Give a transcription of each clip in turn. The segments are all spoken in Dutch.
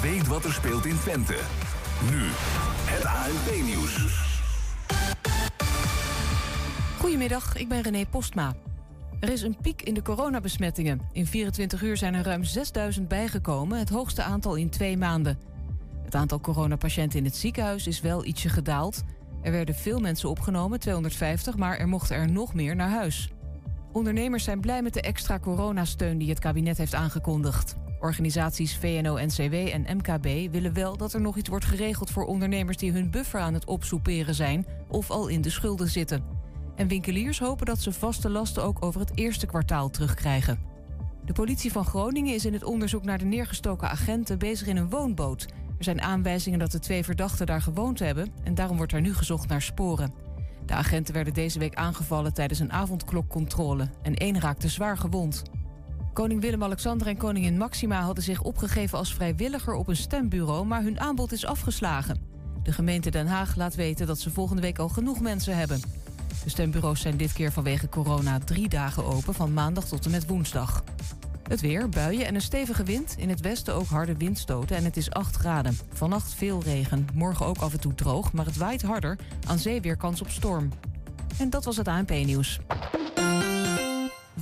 weet wat er speelt in Twente. Nu, het ANP-nieuws. Goedemiddag, ik ben René Postma. Er is een piek in de coronabesmettingen. In 24 uur zijn er ruim 6000 bijgekomen, het hoogste aantal in twee maanden. Het aantal coronapatiënten in het ziekenhuis is wel ietsje gedaald. Er werden veel mensen opgenomen, 250, maar er mochten er nog meer naar huis. Ondernemers zijn blij met de extra coronasteun die het kabinet heeft aangekondigd. Organisaties VNO-NCW en MKB willen wel dat er nog iets wordt geregeld voor ondernemers die hun buffer aan het opsoeperen zijn of al in de schulden zitten. En winkeliers hopen dat ze vaste lasten ook over het eerste kwartaal terugkrijgen. De politie van Groningen is in het onderzoek naar de neergestoken agenten bezig in een woonboot. Er zijn aanwijzingen dat de twee verdachten daar gewoond hebben en daarom wordt er nu gezocht naar sporen. De agenten werden deze week aangevallen tijdens een avondklokcontrole en één raakte zwaar gewond. Koning Willem-Alexander en koningin Maxima hadden zich opgegeven als vrijwilliger op een stembureau, maar hun aanbod is afgeslagen. De gemeente Den Haag laat weten dat ze volgende week al genoeg mensen hebben. De stembureaus zijn dit keer vanwege corona drie dagen open, van maandag tot en met woensdag. Het weer, buien en een stevige wind. In het westen ook harde windstoten en het is 8 graden. Vannacht veel regen, morgen ook af en toe droog, maar het waait harder. Aan zee weer kans op storm. En dat was het ANP-nieuws.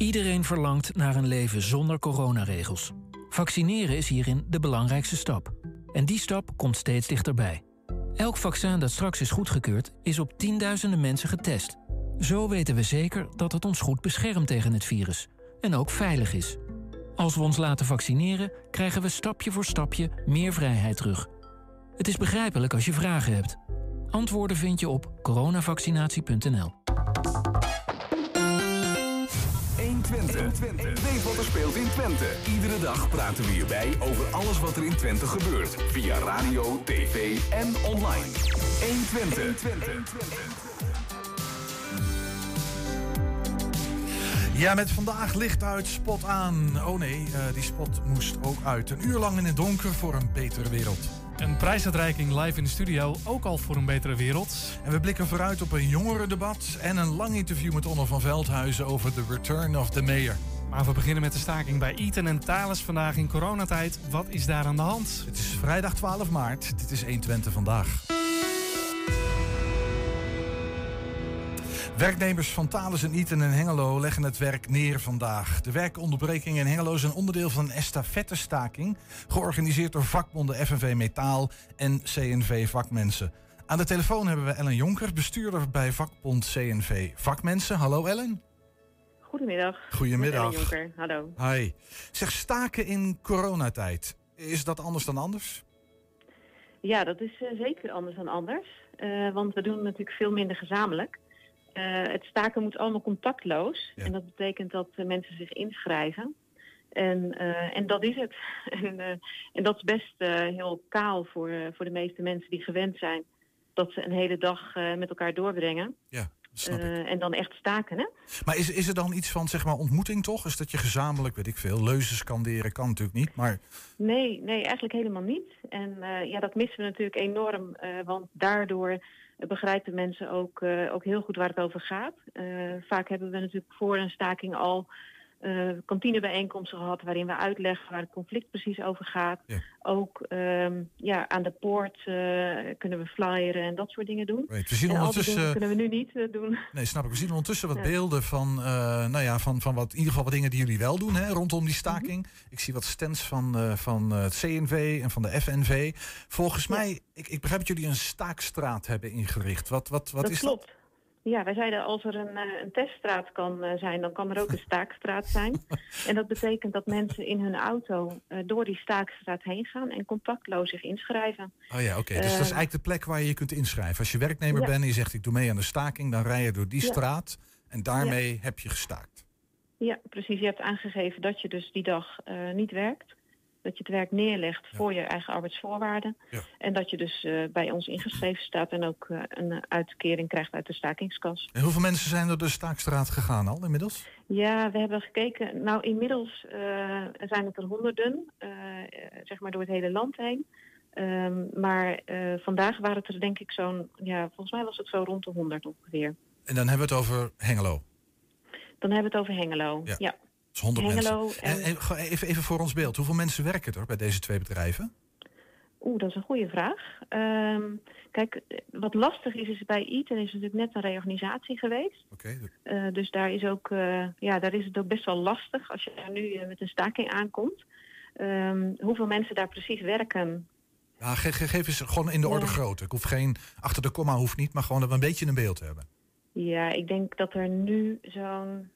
Iedereen verlangt naar een leven zonder coronaregels. Vaccineren is hierin de belangrijkste stap. En die stap komt steeds dichterbij. Elk vaccin dat straks is goedgekeurd, is op tienduizenden mensen getest. Zo weten we zeker dat het ons goed beschermt tegen het virus. En ook veilig is. Als we ons laten vaccineren, krijgen we stapje voor stapje meer vrijheid terug. Het is begrijpelijk als je vragen hebt. Antwoorden vind je op coronavaccinatie.nl. 120. Weet wat er speelt in Twente. Iedere dag praten we hierbij over alles wat er in Twente gebeurt. Via radio, tv en online. 120. Ja, met vandaag licht uit, spot aan. Oh nee, uh, die spot moest ook uit. Een uur lang in het donker voor een betere wereld. Een prijsuitreiking live in de studio, ook al voor een betere wereld. En we blikken vooruit op een jongerendebat en een lang interview met Onno van Veldhuizen over de return of the mayor. Maar we beginnen met de staking bij Eton en Thales vandaag in coronatijd. Wat is daar aan de hand? Het is vrijdag 12 maart. Dit is 120 vandaag. Werknemers van Thales en Eton en Hengelo leggen het werk neer vandaag. De werkonderbreking in Hengelo is een onderdeel van een estafettestaking... georganiseerd door vakbonden FNV Metaal en CNV Vakmensen. Aan de telefoon hebben we Ellen Jonker, bestuurder bij vakbond CNV Vakmensen. Hallo Ellen. Goedemiddag. Goedemiddag. Jonker, hallo. Hi. Zeg, staken in coronatijd, is dat anders dan anders? Ja, dat is uh, zeker anders dan anders. Uh, want we doen natuurlijk veel minder gezamenlijk. Uh, het staken moet allemaal contactloos. Ja. En dat betekent dat uh, mensen zich inschrijven. En, uh, en dat is het. en, en dat is best heel kaal voor, voor de meeste mensen die gewend zijn dat ze een hele dag met elkaar doorbrengen. Ja. en dan echt staken, hè? Maar is, is er dan iets van, zeg maar, ontmoeting toch? Is dat je gezamenlijk, weet ik veel, leuzen skanderen kan natuurlijk niet, maar... Nee, nee, eigenlijk helemaal niet. En ja, dat missen we natuurlijk enorm, want daardoor begrijpen mensen ook, uh, ook heel goed waar het over gaat. Uh, vaak hebben we natuurlijk voor een staking al uh, kantinebijeenkomsten gehad waarin we uitleggen waar het conflict precies over gaat. Ja. Ook um, ja, aan de poort kunnen we flyeren en dat soort dingen doen. Right. We zien ondertussen kunnen we nu niet doen. Nee, snap ik. We zien ondertussen wat ja. beelden van, nou ja, van, van wat in ieder geval wat dingen die jullie wel doen hè, rondom die staking. Mm -hmm. Ik zie wat stands van, van het CNV en van de FNV. Volgens ja. mij, ik, ik begrijp dat jullie een staakstraat hebben ingericht. Wat, wat, wat dat is klopt. dat? Ja, wij zeiden als er een, een teststraat kan zijn, dan kan er ook een staakstraat zijn. en dat betekent dat mensen in hun auto uh, door die staakstraat heen gaan en contactloos zich inschrijven. Oh ja, oké. Okay. Dus dat is eigenlijk de plek waar je je kunt inschrijven. Als je werknemer ja. bent en je zegt ik doe mee aan de staking, dan rij je door die ja. straat en daarmee heb je gestaakt. Ja, precies. Je hebt aangegeven dat je dus die dag uh, niet werkt. Dat je het werk neerlegt voor je eigen arbeidsvoorwaarden. Ja. En dat je dus eh, bij ons ingeschreven staat en ook eh, een uitkering krijgt uit de stakingskas. En hoeveel mensen zijn er de Staakstraat gegaan al inmiddels? Ja, we hebben gekeken. Nou, inmiddels eh, zijn het er honderden, zeg maar door het hele land heen. Ehm, maar vandaag waren het er denk ik zo'n, ja, volgens mij was het zo rond de 100 ongeveer. En dan hebben we het over Hengelo. Dan hebben we het over Hengelo. Ja. Ja. Dat is 100 Hengelo mensen. en- en gewoon even, even voor ons beeld. Hoeveel mensen werken er bij deze twee bedrijven? Oeh, dat is een goede vraag. Ehm, kijk, wat lastig is, is bij Eaton is natuurlijk net een reorganisatie geweest. Oké, Eh, dus daar is, ook, eh, ja, daar is het ook best wel lastig als je daar nu eh, met een staking aankomt. Ehm, hoeveel mensen daar precies werken, Ja, ge- ge- geef eens gewoon in de orde Ja. grootte. Ik hoef geen achter de komma hoeft niet, maar gewoon dat we een beetje een beeld hebben. Ja, ik denk dat er nu zo'n.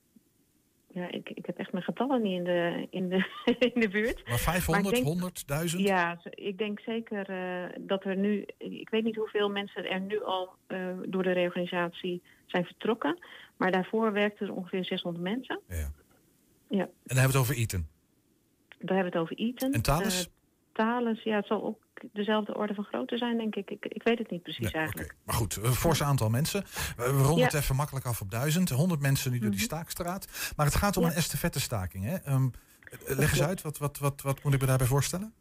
Ja, ik, ik heb echt mijn getallen niet in de, in de, in de buurt. Maar 500, denk- 100, 1000? Ja, ik denk zeker eh, dat er nu. Ik weet niet hoeveel mensen er nu al eh, door de reorganisatie zijn vertrokken. Maar daarvoor werkten er ongeveer 600 mensen. Ja. Ja. En dan hebben we het over Eaton. Daar hebben we het over Eaton. En Thales? Eh, Thales, ja, het zal ook dezelfde orde van grootte zijn, denk ik. Ik, ik weet het niet precies Nee, eigenlijk. Maar goed, een fors aantal mensen. We, ronden Ja. het even makkelijk af op duizend. 100 mensen nu door die Mhm. staakstraat. Maar het gaat om Ja. een estafettestaking. Hè? Ehm, leg eens uit, wat, wat, wat, wat moet ik me daarbij voorstellen?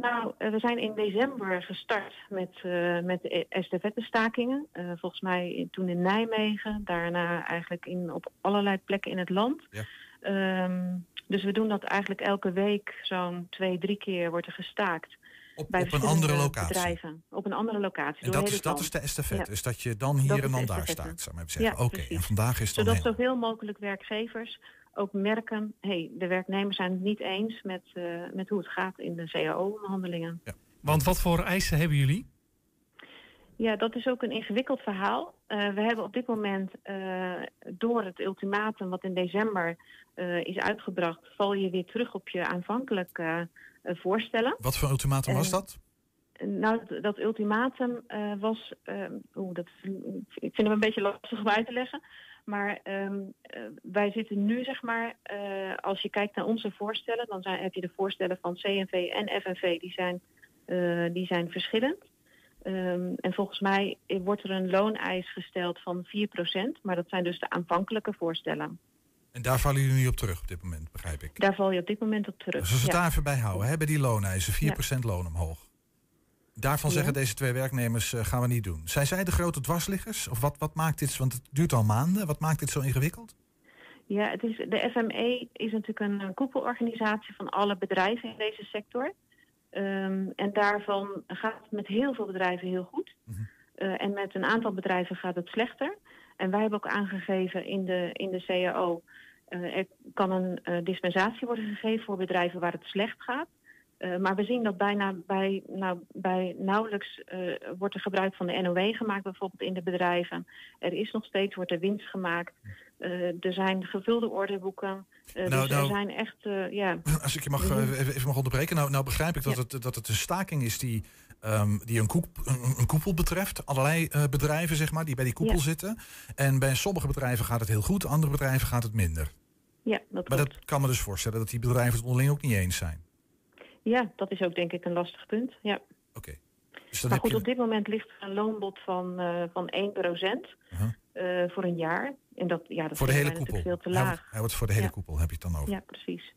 Nou, eh, we zijn in december gestart met, eh met de estafettestakingen. Eh volgens mij toen in Nijmegen, daarna eigenlijk in, op allerlei plekken in het land. Ja. Ehm, dus we doen dat eigenlijk elke week zo'n twee, drie keer wordt er gestaakt. Op, bij op een andere locatie. bedrijven. Op een andere locatie. En dat is, dat is de estafette. Ja. Dus dat je dan hier Dat en dan daar staakt, zou ik maar even zeggen. Ja, Oké, en vandaag is het Zodat zoveel mogelijk werkgevers ook merken... hey, de werknemers zijn het niet eens met, eh, met hoe het gaat in de CAO-onderhandelingen. Want wat voor eisen hebben jullie? Ja, dat is ook een ingewikkeld verhaal. Eh, we hebben op dit moment eh, door het ultimatum wat in december is uitgebracht, val je weer terug op je aanvankelijke voorstellen. Wat voor ultimatum was En- dat? Nou, dat, ultimatum eh, was, eh, oeh, dat, ik vind hem een beetje lastig om uit te leggen. Maar ehm, eh, wij zitten nu, zeg maar, eh, als je kijkt naar onze voorstellen, dan zijn, heb je de voorstellen van CNV en FNV, die zijn, eh, die zijn verschillend. Ehm, en volgens mij wordt er een looneis gesteld van 4%, maar dat zijn dus de aanvankelijke voorstellen. En daar vallen jullie nu op terug op dit moment, begrijp ik. Daar val je op dit moment op terug. Dus als we het ja. daar even bij houden, hè, bij die looneisen, 4% loon omhoog. Daarvan Ja. zeggen deze twee werknemers, eh, gaan we niet doen. Zijn zij de grote dwarsliggers? Of wat, wat maakt dit, want het duurt al maanden, wat maakt dit zo ingewikkeld? Ja, het is, de FME is natuurlijk een, een koepelorganisatie van alle bedrijven in deze sector. Ehm, en daarvan gaat het met heel veel bedrijven heel goed. Mhm. Eh, en met een aantal bedrijven gaat het slechter. En wij hebben ook aangegeven in de, in de CAO... eh, er kan een eh, dispensatie worden gegeven voor bedrijven waar het slecht gaat. Eh, maar we zien dat bijna bij, nou, bij nauwelijks wordt er gebruik van de NOW gemaakt, bijvoorbeeld in de bedrijven. Er is nog steeds, wordt er winst gemaakt. Er zijn gevulde orderboeken. Eh, Nou, dus nou- er zijn echt, eh, ja. Als ik je mag, Mhm. eh, even, even mag onderbreken. Nou, nou begrijp ik dat, Ja. het, dat het een staking is die, ehm, die een, koep, een, een koepel betreft. Allerlei bedrijven, zeg maar, die bij die koepel Ja. zitten. En bij sommige bedrijven gaat het heel goed, andere bedrijven gaat het minder. Ja, dat Maar klopt. dat kan me dus voorstellen dat die bedrijven het onderling ook niet eens zijn. Ja, dat is ook denk ik een lastig punt. Ja. Oké. Dus Maar goed, je... op dit moment ligt er een loonbod van, van 1 Uh-huh. eh, voor een jaar. En dat, ja, dat Voor de hele koepel. veel te Hij laag. wordt, hij wordt voor de hele Ja. koepel, heb je het dan over. Ja, precies.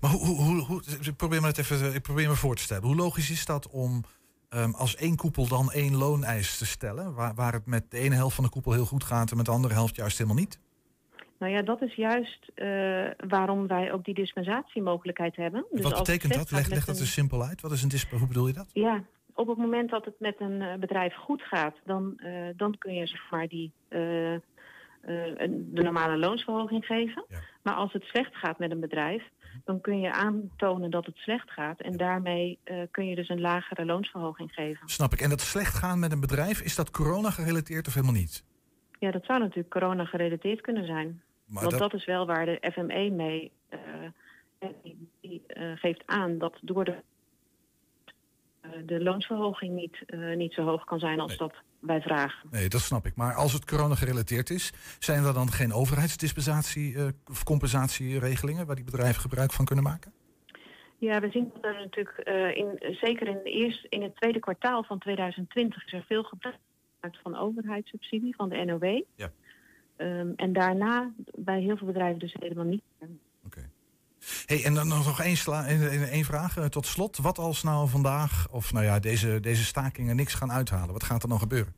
Maar hoe, hoe, hoe, hoe- ik probeer me het even, ik probeer me voor te stellen. Hoe logisch is dat om ehm, als één koepel dan één looneis te stellen, waar, waar het met de ene helft van de koepel heel goed gaat en met de andere helft juist helemaal niet? Nou ja, dat is juist eh, waarom wij ook die dispensatiemogelijkheid hebben. Dus Wat betekent dat? Leg, leg dat een- eens simpel uit. Wat is een disp hoe bedoel je dat? Ja, op het moment dat het met een eh, bedrijf goed gaat, dan, eh, dan kun je zeg maar die, eh, de normale loonsverhoging geven. Ja. Maar als het slecht gaat met een bedrijf, dan kun je aantonen dat het slecht gaat. En daarmee kun je dus een lagere loonsverhoging geven. Snap ik. En dat slecht gaan met een bedrijf, is dat corona gerelateerd of helemaal niet? Ja, dat zou natuurlijk corona gerelateerd kunnen zijn. Maar Want dat, dat... is wel waar de FME mee die, die, geeft aan dat door de, de loonsverhoging niet, eh, niet zo hoog kan zijn als Nee. dat wij vragen. nee, dat snap ik. Maar als het corona gerelateerd is, zijn er dan geen overheidsdispensatie eh, of compensatieregelingen waar die bedrijven gebruik van kunnen maken? Ja, we zien dat er natuurlijk, uh, in, zeker in, de eerste, in het tweede kwartaal van 2020 is er veel gebruik van overheidssubsidie, van de NOW. Ja. Um, en daarna bij heel veel bedrijven dus helemaal niet. Hey, en dan nog één, sla één vraag uh, tot slot. Wat als nou vandaag, of nou ja, deze, deze stakingen niks gaan uithalen? Wat gaat er dan gebeuren?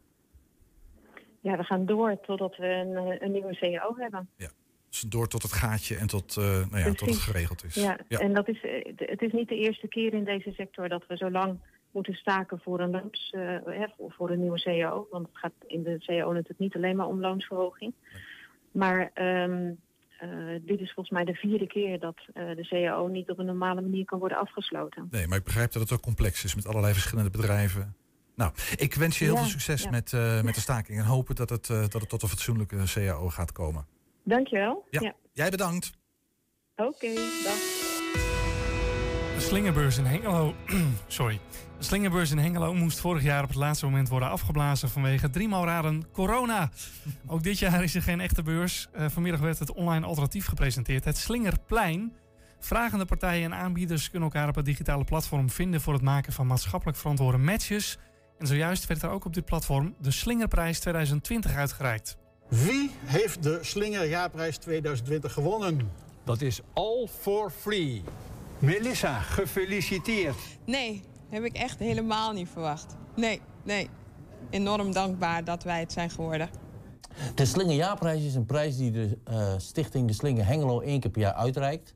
Ja, we gaan door totdat we een, eh, een nieuwe CEO hebben. Ja. Dus door tot het gaatje en tot, uh, nou ja, tot het geregeld is. Ja, ja, en dat is, het is niet de eerste keer in deze sector dat we zo lang moeten staken voor een loons, uh, voor een nieuwe CEO. Want het gaat in de CEO natuurlijk niet alleen maar om loonsverhoging. Maar um, uh, dit is volgens mij de vierde keer dat uh, de CEO niet op een normale manier kan worden afgesloten. Nee, maar ik begrijp dat het ook complex is met allerlei verschillende bedrijven. Nou, ik wens je heel ja, veel succes ja. met, uh, met de staking en hopen dat het, dat het tot een fatsoenlijke CAO gaat komen. Dankjewel. Ja, ja. jij bedankt. Oké, okay, dag. De slingerbeurs in Hengelo. Sorry. De slingerbeurs in Hengelo moest vorig jaar op het laatste moment worden afgeblazen vanwege driemaal raden corona. Ook dit jaar is er geen echte beurs. Uh, vanmiddag werd het online alternatief gepresenteerd, het Slingerplein. Vragende partijen en aanbieders kunnen elkaar op het digitale platform vinden voor het maken van maatschappelijk verantwoorde matches. En zojuist werd er ook op dit platform de Slingerprijs 2020 uitgereikt. Wie heeft de Slingerjaarprijs 2020 gewonnen? Dat is All for Free. Melissa, gefeliciteerd. Nee, heb ik echt helemaal niet verwacht. Nee, nee. Enorm dankbaar dat wij het zijn geworden. De Slingerjaarprijs is een prijs die de uh, stichting De Slinger Hengelo één keer per jaar uitreikt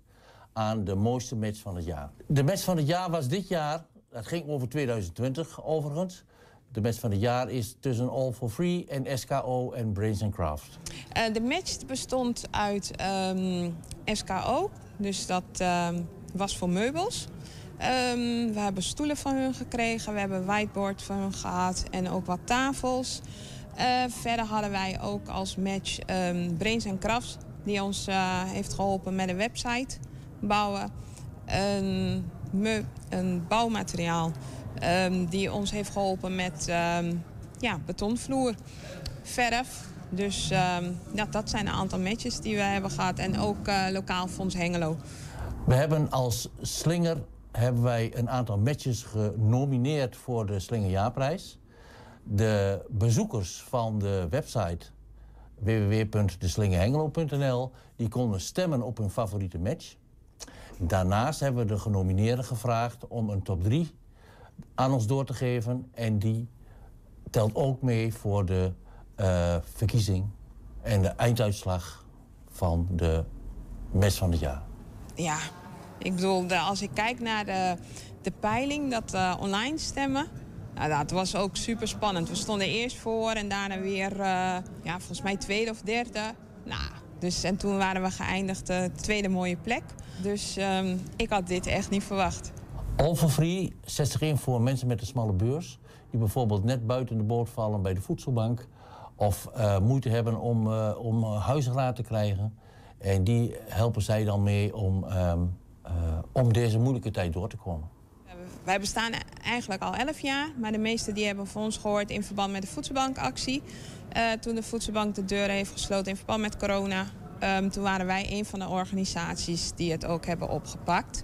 aan de mooiste match van het jaar. De match van het jaar was dit jaar, dat ging over 2020 overigens. De match van het jaar is tussen All for Free en SKO en Brains and Craft. Uh, de match bestond uit um, SKO, dus dat um, was voor meubels. Um, we hebben stoelen van hun gekregen, we hebben whiteboard van hun gehad en ook wat tafels. Uh, verder hadden wij ook als match um, Brains Crafts, die ons uh, heeft geholpen met een website bouwen. Een, een bouwmateriaal um, die ons heeft geholpen met ja, betonvloer, verf. Dus ja, dat zijn een aantal matches die we hebben gehad. En ook uh, Lokaal Fonds Hengelo. We hebben als slinger hebben wij een aantal matches genomineerd voor de Slingerjaarprijs. De bezoekers van de website www.deslingerhengelo.nl die konden stemmen op hun favoriete match. Daarnaast hebben we de genomineerden gevraagd om een top 3 aan ons door te geven. En die telt ook mee voor de uh, verkiezing en de einduitslag van de match van het jaar. Ja, ik bedoel, de, als ik kijk naar de, de peiling, dat online stemmen... Nou, dat was ook super spannend. We stonden eerst voor en daarna weer, uh, ja, volgens mij tweede of derde. Nou, dus, en toen waren we geëindigd uh, tweede mooie plek. Dus um, ik had dit echt niet verwacht. All for Free zet zich in voor mensen met een smalle beurs... die bijvoorbeeld net buiten de boot vallen bij de voedselbank... of uh, moeite hebben om, om huisraad te krijgen. En die helpen zij dan mee om, um, uh, om deze moeilijke tijd door te komen. Wij bestaan eigenlijk al 11 jaar, maar de meeste die hebben van ons gehoord in verband met de voedselbankactie. Uh, toen de voedselbank de deuren heeft gesloten in verband met corona. Um, toen waren wij een van de organisaties die het ook hebben opgepakt.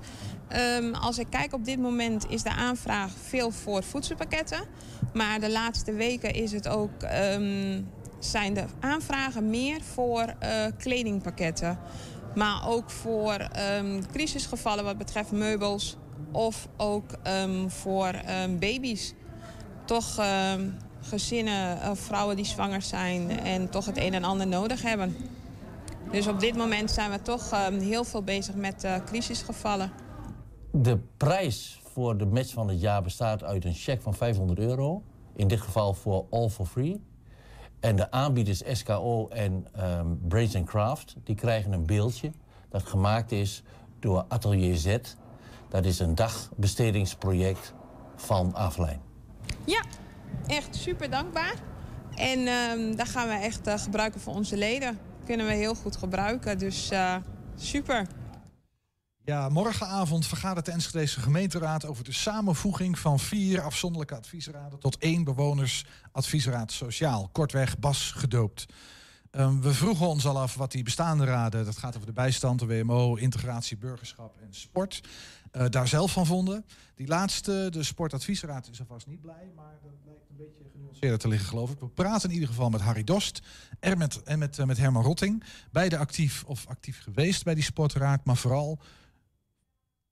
Um, als ik kijk op dit moment is de aanvraag veel voor voedselpakketten. Maar de laatste weken is het ook, zijn de aanvragen meer voor uh, kledingpakketten. Maar ook voor um, crisisgevallen wat betreft meubels. Of ook um, voor um, baby's. Toch gezinnen of vrouwen die zwanger zijn en toch het een en ander nodig hebben. Dus op dit moment zijn we toch heel veel bezig met uh, crisisgevallen. De prijs voor de match van het jaar bestaat uit een cheque van 500 euro. In dit geval voor All for Free. En de aanbieders SKO en um, Brains Craft die krijgen een beeldje dat gemaakt is door Atelier Z. Dat is een dagbestedingsproject van Aflijn. Ja, echt super dankbaar. En um, daar gaan we echt uh, gebruiken voor onze leden. Kunnen we heel goed gebruiken, dus uh, super. Ja, morgenavond vergadert de Enschedese gemeenteraad over de samenvoeging van vier afzonderlijke adviesraden tot één bewonersadviesraad sociaal. Kortweg BAS gedoopt. Ehm, we vroegen ons al af wat die bestaande raden, dat gaat over de bijstand, de WMO, integratie, burgerschap en sport, eh, daar zelf van vonden. Die laatste, de sportadviesraad, is alvast niet blij, maar dat lijkt een beetje genuanceerder te liggen, geloof ik. We praten in ieder geval met Harry Dost en met, en met, eh, met Herman Rotting. Beide actief of actief geweest bij die sportraad, maar vooral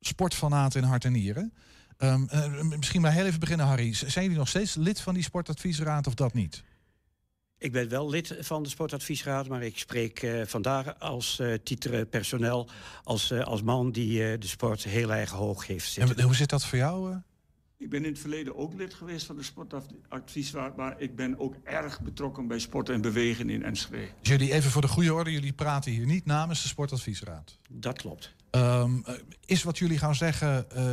sportfanaten in hart en nieren. Ehm, eh, misschien maar heel even beginnen, Harry. Zijn jullie nog steeds lid van die sportadviesraad of dat niet? Ik ben wel lid van de Sportadviesraad, maar ik spreek eh, vandaag als titere personeel, als, als man die de sport heel erg hoog heeft zitten. En hoe zit dat voor jou? Ik ben in het verleden ook lid geweest van de Sportadviesraad, maar ik ben ook erg betrokken bij sport en bewegen in Enschede. Dus jullie even voor de goede orde, jullie praten hier niet namens de sportadviesraad. Dat klopt. Ehm, eh, is wat jullie gaan zeggen, eh,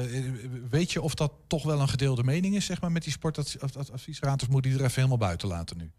weet je of dat toch wel een gedeelde mening is, zeg maar, met die sportadviesraad, of moet die er even helemaal buiten laten nu?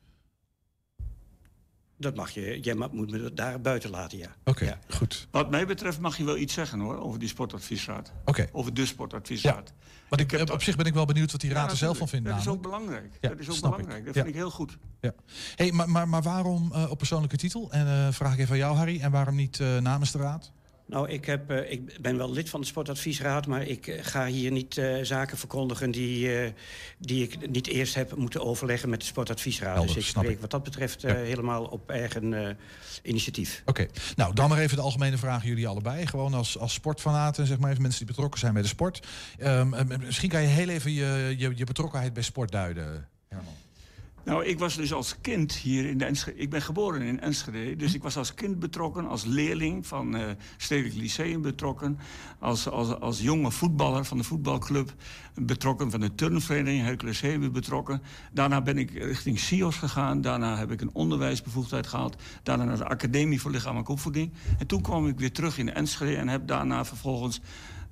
Dat mag je, jij moet me daar buiten laten, ja. Oké, goed. Wat mij betreft mag je wel iets zeggen hoor, over die Sportadviesraad. Oké. Over de Sportadviesraad. Want ik, eh, op zich ben ik wel benieuwd wat die raad Ja, er zelf van vindt. Dat is ook belangrijk. Ja, dat is ook ik. belangrijk. Dat Ja. vind ik heel goed. Ja. Hey, maar, maar, maar waarom eh, op persoonlijke titel? En eh, vraag ik even aan jou, Harry. En waarom niet eh, namens de raad? Nou, ik, heb, eh, ik ben wel lid van de Sportadviesraad, maar ik eh, ga hier niet eh, zaken verkondigen die, die ik niet eerst heb moeten overleggen met de Sportadviesraad. Helder, dus ik spreek ik. wat dat betreft helemaal op eigen initiatief. Oké, nou dan maar even de algemene vragen jullie allebei. Gewoon als, als sportfanaten, zeg maar even mensen die betrokken zijn bij de sport. Ehm, eh, misschien kan je heel even je, je, je betrokkenheid bij sport duiden, Herman. Nou, ik was dus als kind hier in de Enschede. Ik ben geboren in Enschede. Dus ik was als kind betrokken, als leerling van eh Stedelijk Lyceum betrokken. Als, als, als jonge voetballer van de voetbalclub betrokken. Van de turnvereniging Hercules Heemwe betrokken. Daarna ben ik richting SIOS gegaan. Daarna heb ik een onderwijsbevoegdheid gehaald. Daarna naar de Academie voor Lichamelijke Opvoeding. En toen kwam ik weer terug in Enschede. En heb daarna vervolgens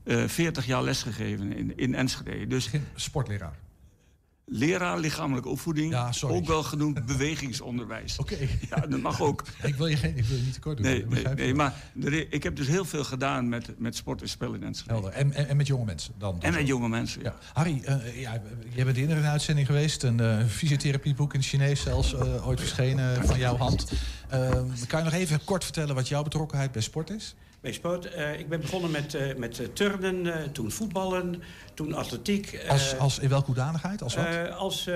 eh 40 jaar lesgegeven in, in Enschede. Dus, Sportleraar. Leraar lichamelijke opvoeding, ook wel genoemd bewegingsonderwijs. Oké. Ja, dat mag ook. Ik wil je, geen, ik wil je niet tekort doen. Nee, nee, maar er ik heb dus heel veel gedaan met, met sport en spel in Enschede. Helder. En, en, en met jonge mensen dan? En met jonge mensen, ja. Harry, eh, ja, jij bent eerder in een uitzending geweest. Een eh, fysiotherapieboek in het Chinees zelfs eh, ooit verschenen van jouw hand. Kan je nog even kort vertellen wat jouw betrokkenheid bij sport is? Bij sport, eh, ik ben begonnen met, eh, met eh, turnen, toen voetballen, toen atletiek. Als, als, in welke hoedanigheid? Als wat? als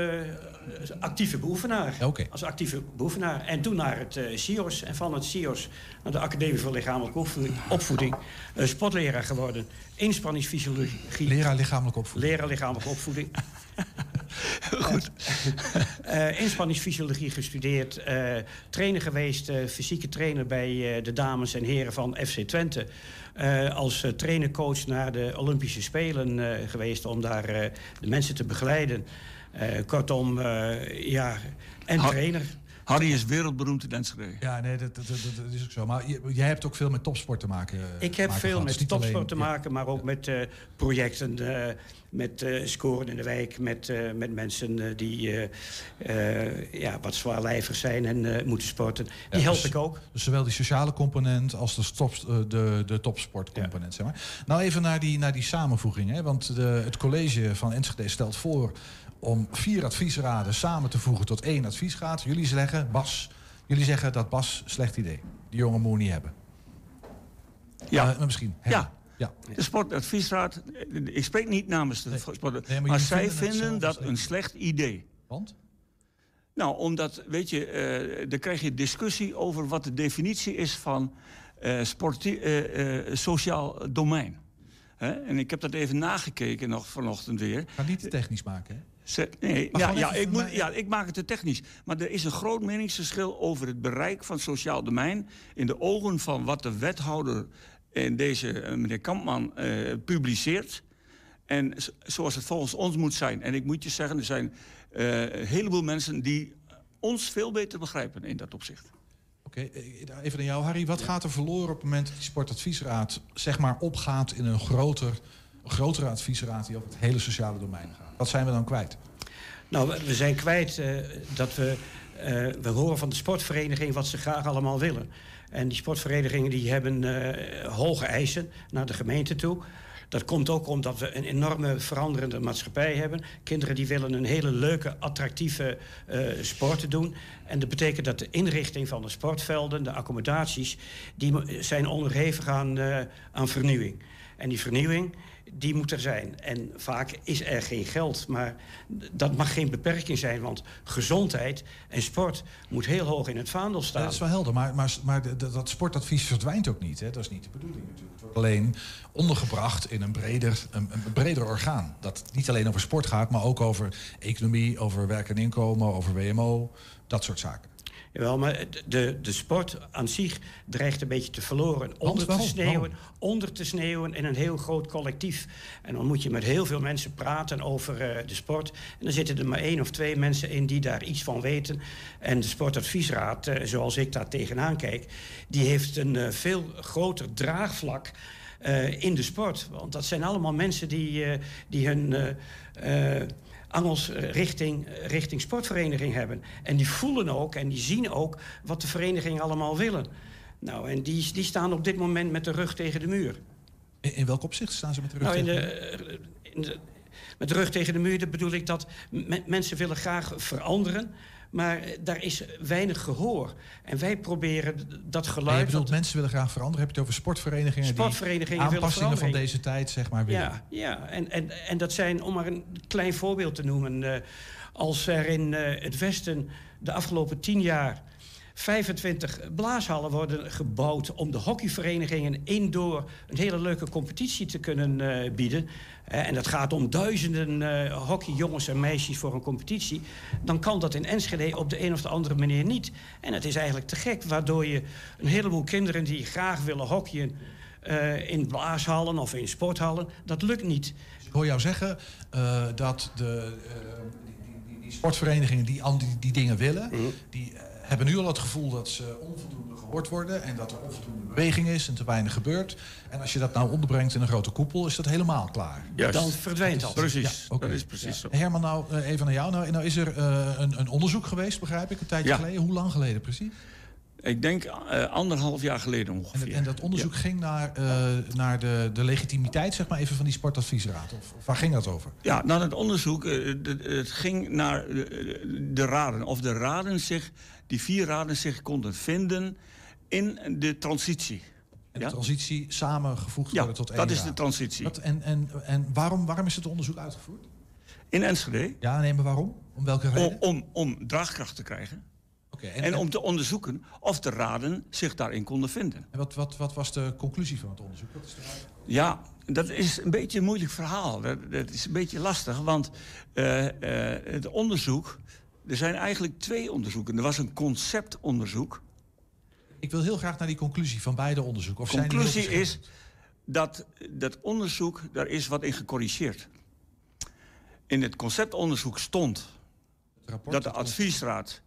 actieve beoefenaar. Oké. Als actieve beoefenaar. En toen naar het CIOS. En van het CIOS naar de Academie voor Lichamelijke Opvoeding. opvoeding sportleraar geworden. Inspanningsfysiologie. Leraar lichamelijke opvoeding. Leraar lichamelijke opvoeding. Goed. Eh, inspanningsfysiologie gestudeerd. eh, trainer geweest, fysieke trainer bij de dames en heren van FC Twente. Als trainercoach naar de Olympische Spelen geweest om daar de mensen te begeleiden. Kortom, ja, en trainer. Harry is wereldberoemd in Enschede. Ja, nee, dat, dat, dat, dat is ook zo. Maar je- jij hebt ook veel met topsport te maken. eh, Ik heb maken veel gehad. met Dus alleen- topsport te ja. maken, maar ook met eh, projecten, eh, met eh, scoren in de wijk, met, eh, met mensen die eh, eh, ja, wat zwaarlijvig zijn en eh, moeten sporten. Die Ja, help dus- ik ook. Dus zowel die sociale component als de, stop, de, de topsportcomponent. Zeg maar. Nou even naar die, naar die samenvoeging. Hè? Want de, het college van Enschede stelt voor om vier adviesraden samen te voegen tot één adviesraad. Jullie zeggen, Bas, jullie zeggen dat Bas slecht idee. Die jongen moet niet hebben. Ja. Eh, misschien. Ja. ja. De sportadviesraad, ik spreek niet namens de sport, Nee, maar zij vinden dat een slecht idee. Want? Nou, omdat, weet je, eh dan krijg je discussie over wat de definitie is van eh, sociaal domein. En ik heb dat even nagekeken nog vanochtend weer. Ga niet te technisch maken, hè? Ze- nee, ja, gewoon ja, even ik moet, ja, ik maak het te technisch. Maar er is een groot meningsverschil over het bereik van sociaal domein... in de ogen van wat de wethouder en deze eh, meneer Kampman eh, publiceert... en zoals het volgens ons moet zijn. En ik moet je zeggen, er zijn eh, een heleboel mensen... die ons veel beter begrijpen in dat opzicht. Oké, even naar jou, Harry. Wat gaat er verloren op het moment dat die sportadviesraad zeg maar opgaat in een groter, een grotere adviesraad die over het hele sociale domein gaat? Wat zijn we dan kwijt? Nou, we- zijn kwijt eh, dat we... eh, we horen van de sportvereniging wat ze graag allemaal willen. En die sportverenigingen die hebben eh, hoge eisen naar de gemeente toe. Dat komt ook omdat we een enorme veranderende maatschappij hebben. Kinderen die willen een hele leuke, attractieve uh, sport doen. En dat betekent dat de inrichting van de sportvelden, de accommodaties... die zijn onderhevig aan, aan vernieuwing. En die vernieuwing die moet er zijn. En vaak is er geen geld. Maar dat mag geen beperking zijn. Want gezondheid en sport moet heel hoog in het vaandel staan. dat is wel helder. Maar, maar, maar dat sportadvies verdwijnt ook niet. Hè? Dat is niet de bedoeling natuurlijk. Het wordt alleen ondergebracht in een breder, een, een breder orgaan. Dat niet alleen over sport gaat, maar ook over economie, over werk en inkomen, over WMO, dat soort zaken. Jawel, maar de, de sport aan zich dreigt een beetje te verloren. Onder te, sneeuwen, onder te sneeuwen in een heel groot collectief. En dan moet je met heel veel mensen praten over uh, de sport. En dan zitten er maar één of twee mensen in die daar iets van weten. En de sportadviesraad, uh, zoals ik daar tegenaan kijk... die heeft een uh, veel groter draagvlak... In de sport. Want dat zijn allemaal mensen die, die hun angels richting, richting sportvereniging hebben. En die voelen ook en die zien ook wat de vereniging allemaal willen. Nou, en die, die staan op dit moment met de rug tegen de muur. In, in welk opzicht staan ze met de rug nou, tegen de, in de met de rug tegen de muur bedoel ik dat mensen willen graag veranderen... Maar daar is weinig gehoor. En wij proberen dat geluid... je bedoelt, mensen willen graag veranderen. Heb je het over sportverenigingen, sportverenigingen die aanpassingen van deze tijd zeg maar willen? Ja, ja. En, en, en dat zijn, om maar een klein voorbeeld te noemen... Uh, als er in uh, het Westen de afgelopen tien jaar... 25 blaashallen worden gebouwd om de hockeyverenigingen indoor een hele leuke competitie te kunnen uh, bieden. Uh, en dat gaat om duizenden uh, hockeyjongens en meisjes voor een competitie. Dan kan dat in Enschede op de een of de andere manier niet. En het is eigenlijk te gek, waardoor je een heleboel kinderen die graag willen hockeyen in blaashallen of in sporthallen, dat lukt niet. Ik hoor jou zeggen dat de, die, die, die, sportverenigingen die, die, die dingen willen, mm. die hebben nu al het gevoel dat ze onvoldoende gehoord worden... en dat er onvoldoende beweging is en te weinig gebeurt. En als je dat nou onderbrengt in een grote koepel, is dat helemaal klaar. Juist. Dan verdwijnt dat. Precies, ja, okay. dat is precies zo. Herman, nou uh, even naar jou. Nou, nou is er uh, een, een, onderzoek geweest, begrijp ik, een tijdje ja. geleden. Hoe lang geleden precies? Ik denk uh, anderhalf jaar geleden ongeveer. En, en dat onderzoek ja. ging naar, uh, naar de, de legitimiteit zeg maar even van die sportadviesraad? Of, of waar ging dat over? Ja, nou het onderzoek uh, de, het ging naar de, de, raden. Of de raden zich, die vier raden zich konden vinden in de transitie. En de ja? transitie samengevoegd ja, worden tot één dat is de transitie. Wat, en en, en waarom, waarom is het onderzoek uitgevoerd? In Enschede. Ja, nee, maar waarom? Om welke reden? Om, om, om draagkracht te krijgen. Okay, en, en, om te onderzoeken of de raden zich daarin konden vinden. En wat, wat, wat was de conclusie van het onderzoek? Wat is de ja, dat is een beetje een moeilijk verhaal. Dat, dat is een beetje lastig, want uh, uh, het onderzoek... Er zijn eigenlijk twee onderzoeken. Er was een conceptonderzoek. Ik wil heel graag naar die conclusie van beide onderzoeken. De conclusie is dat dat onderzoek, daar is wat in gecorrigeerd. In het conceptonderzoek stond het rapport, dat de adviesraad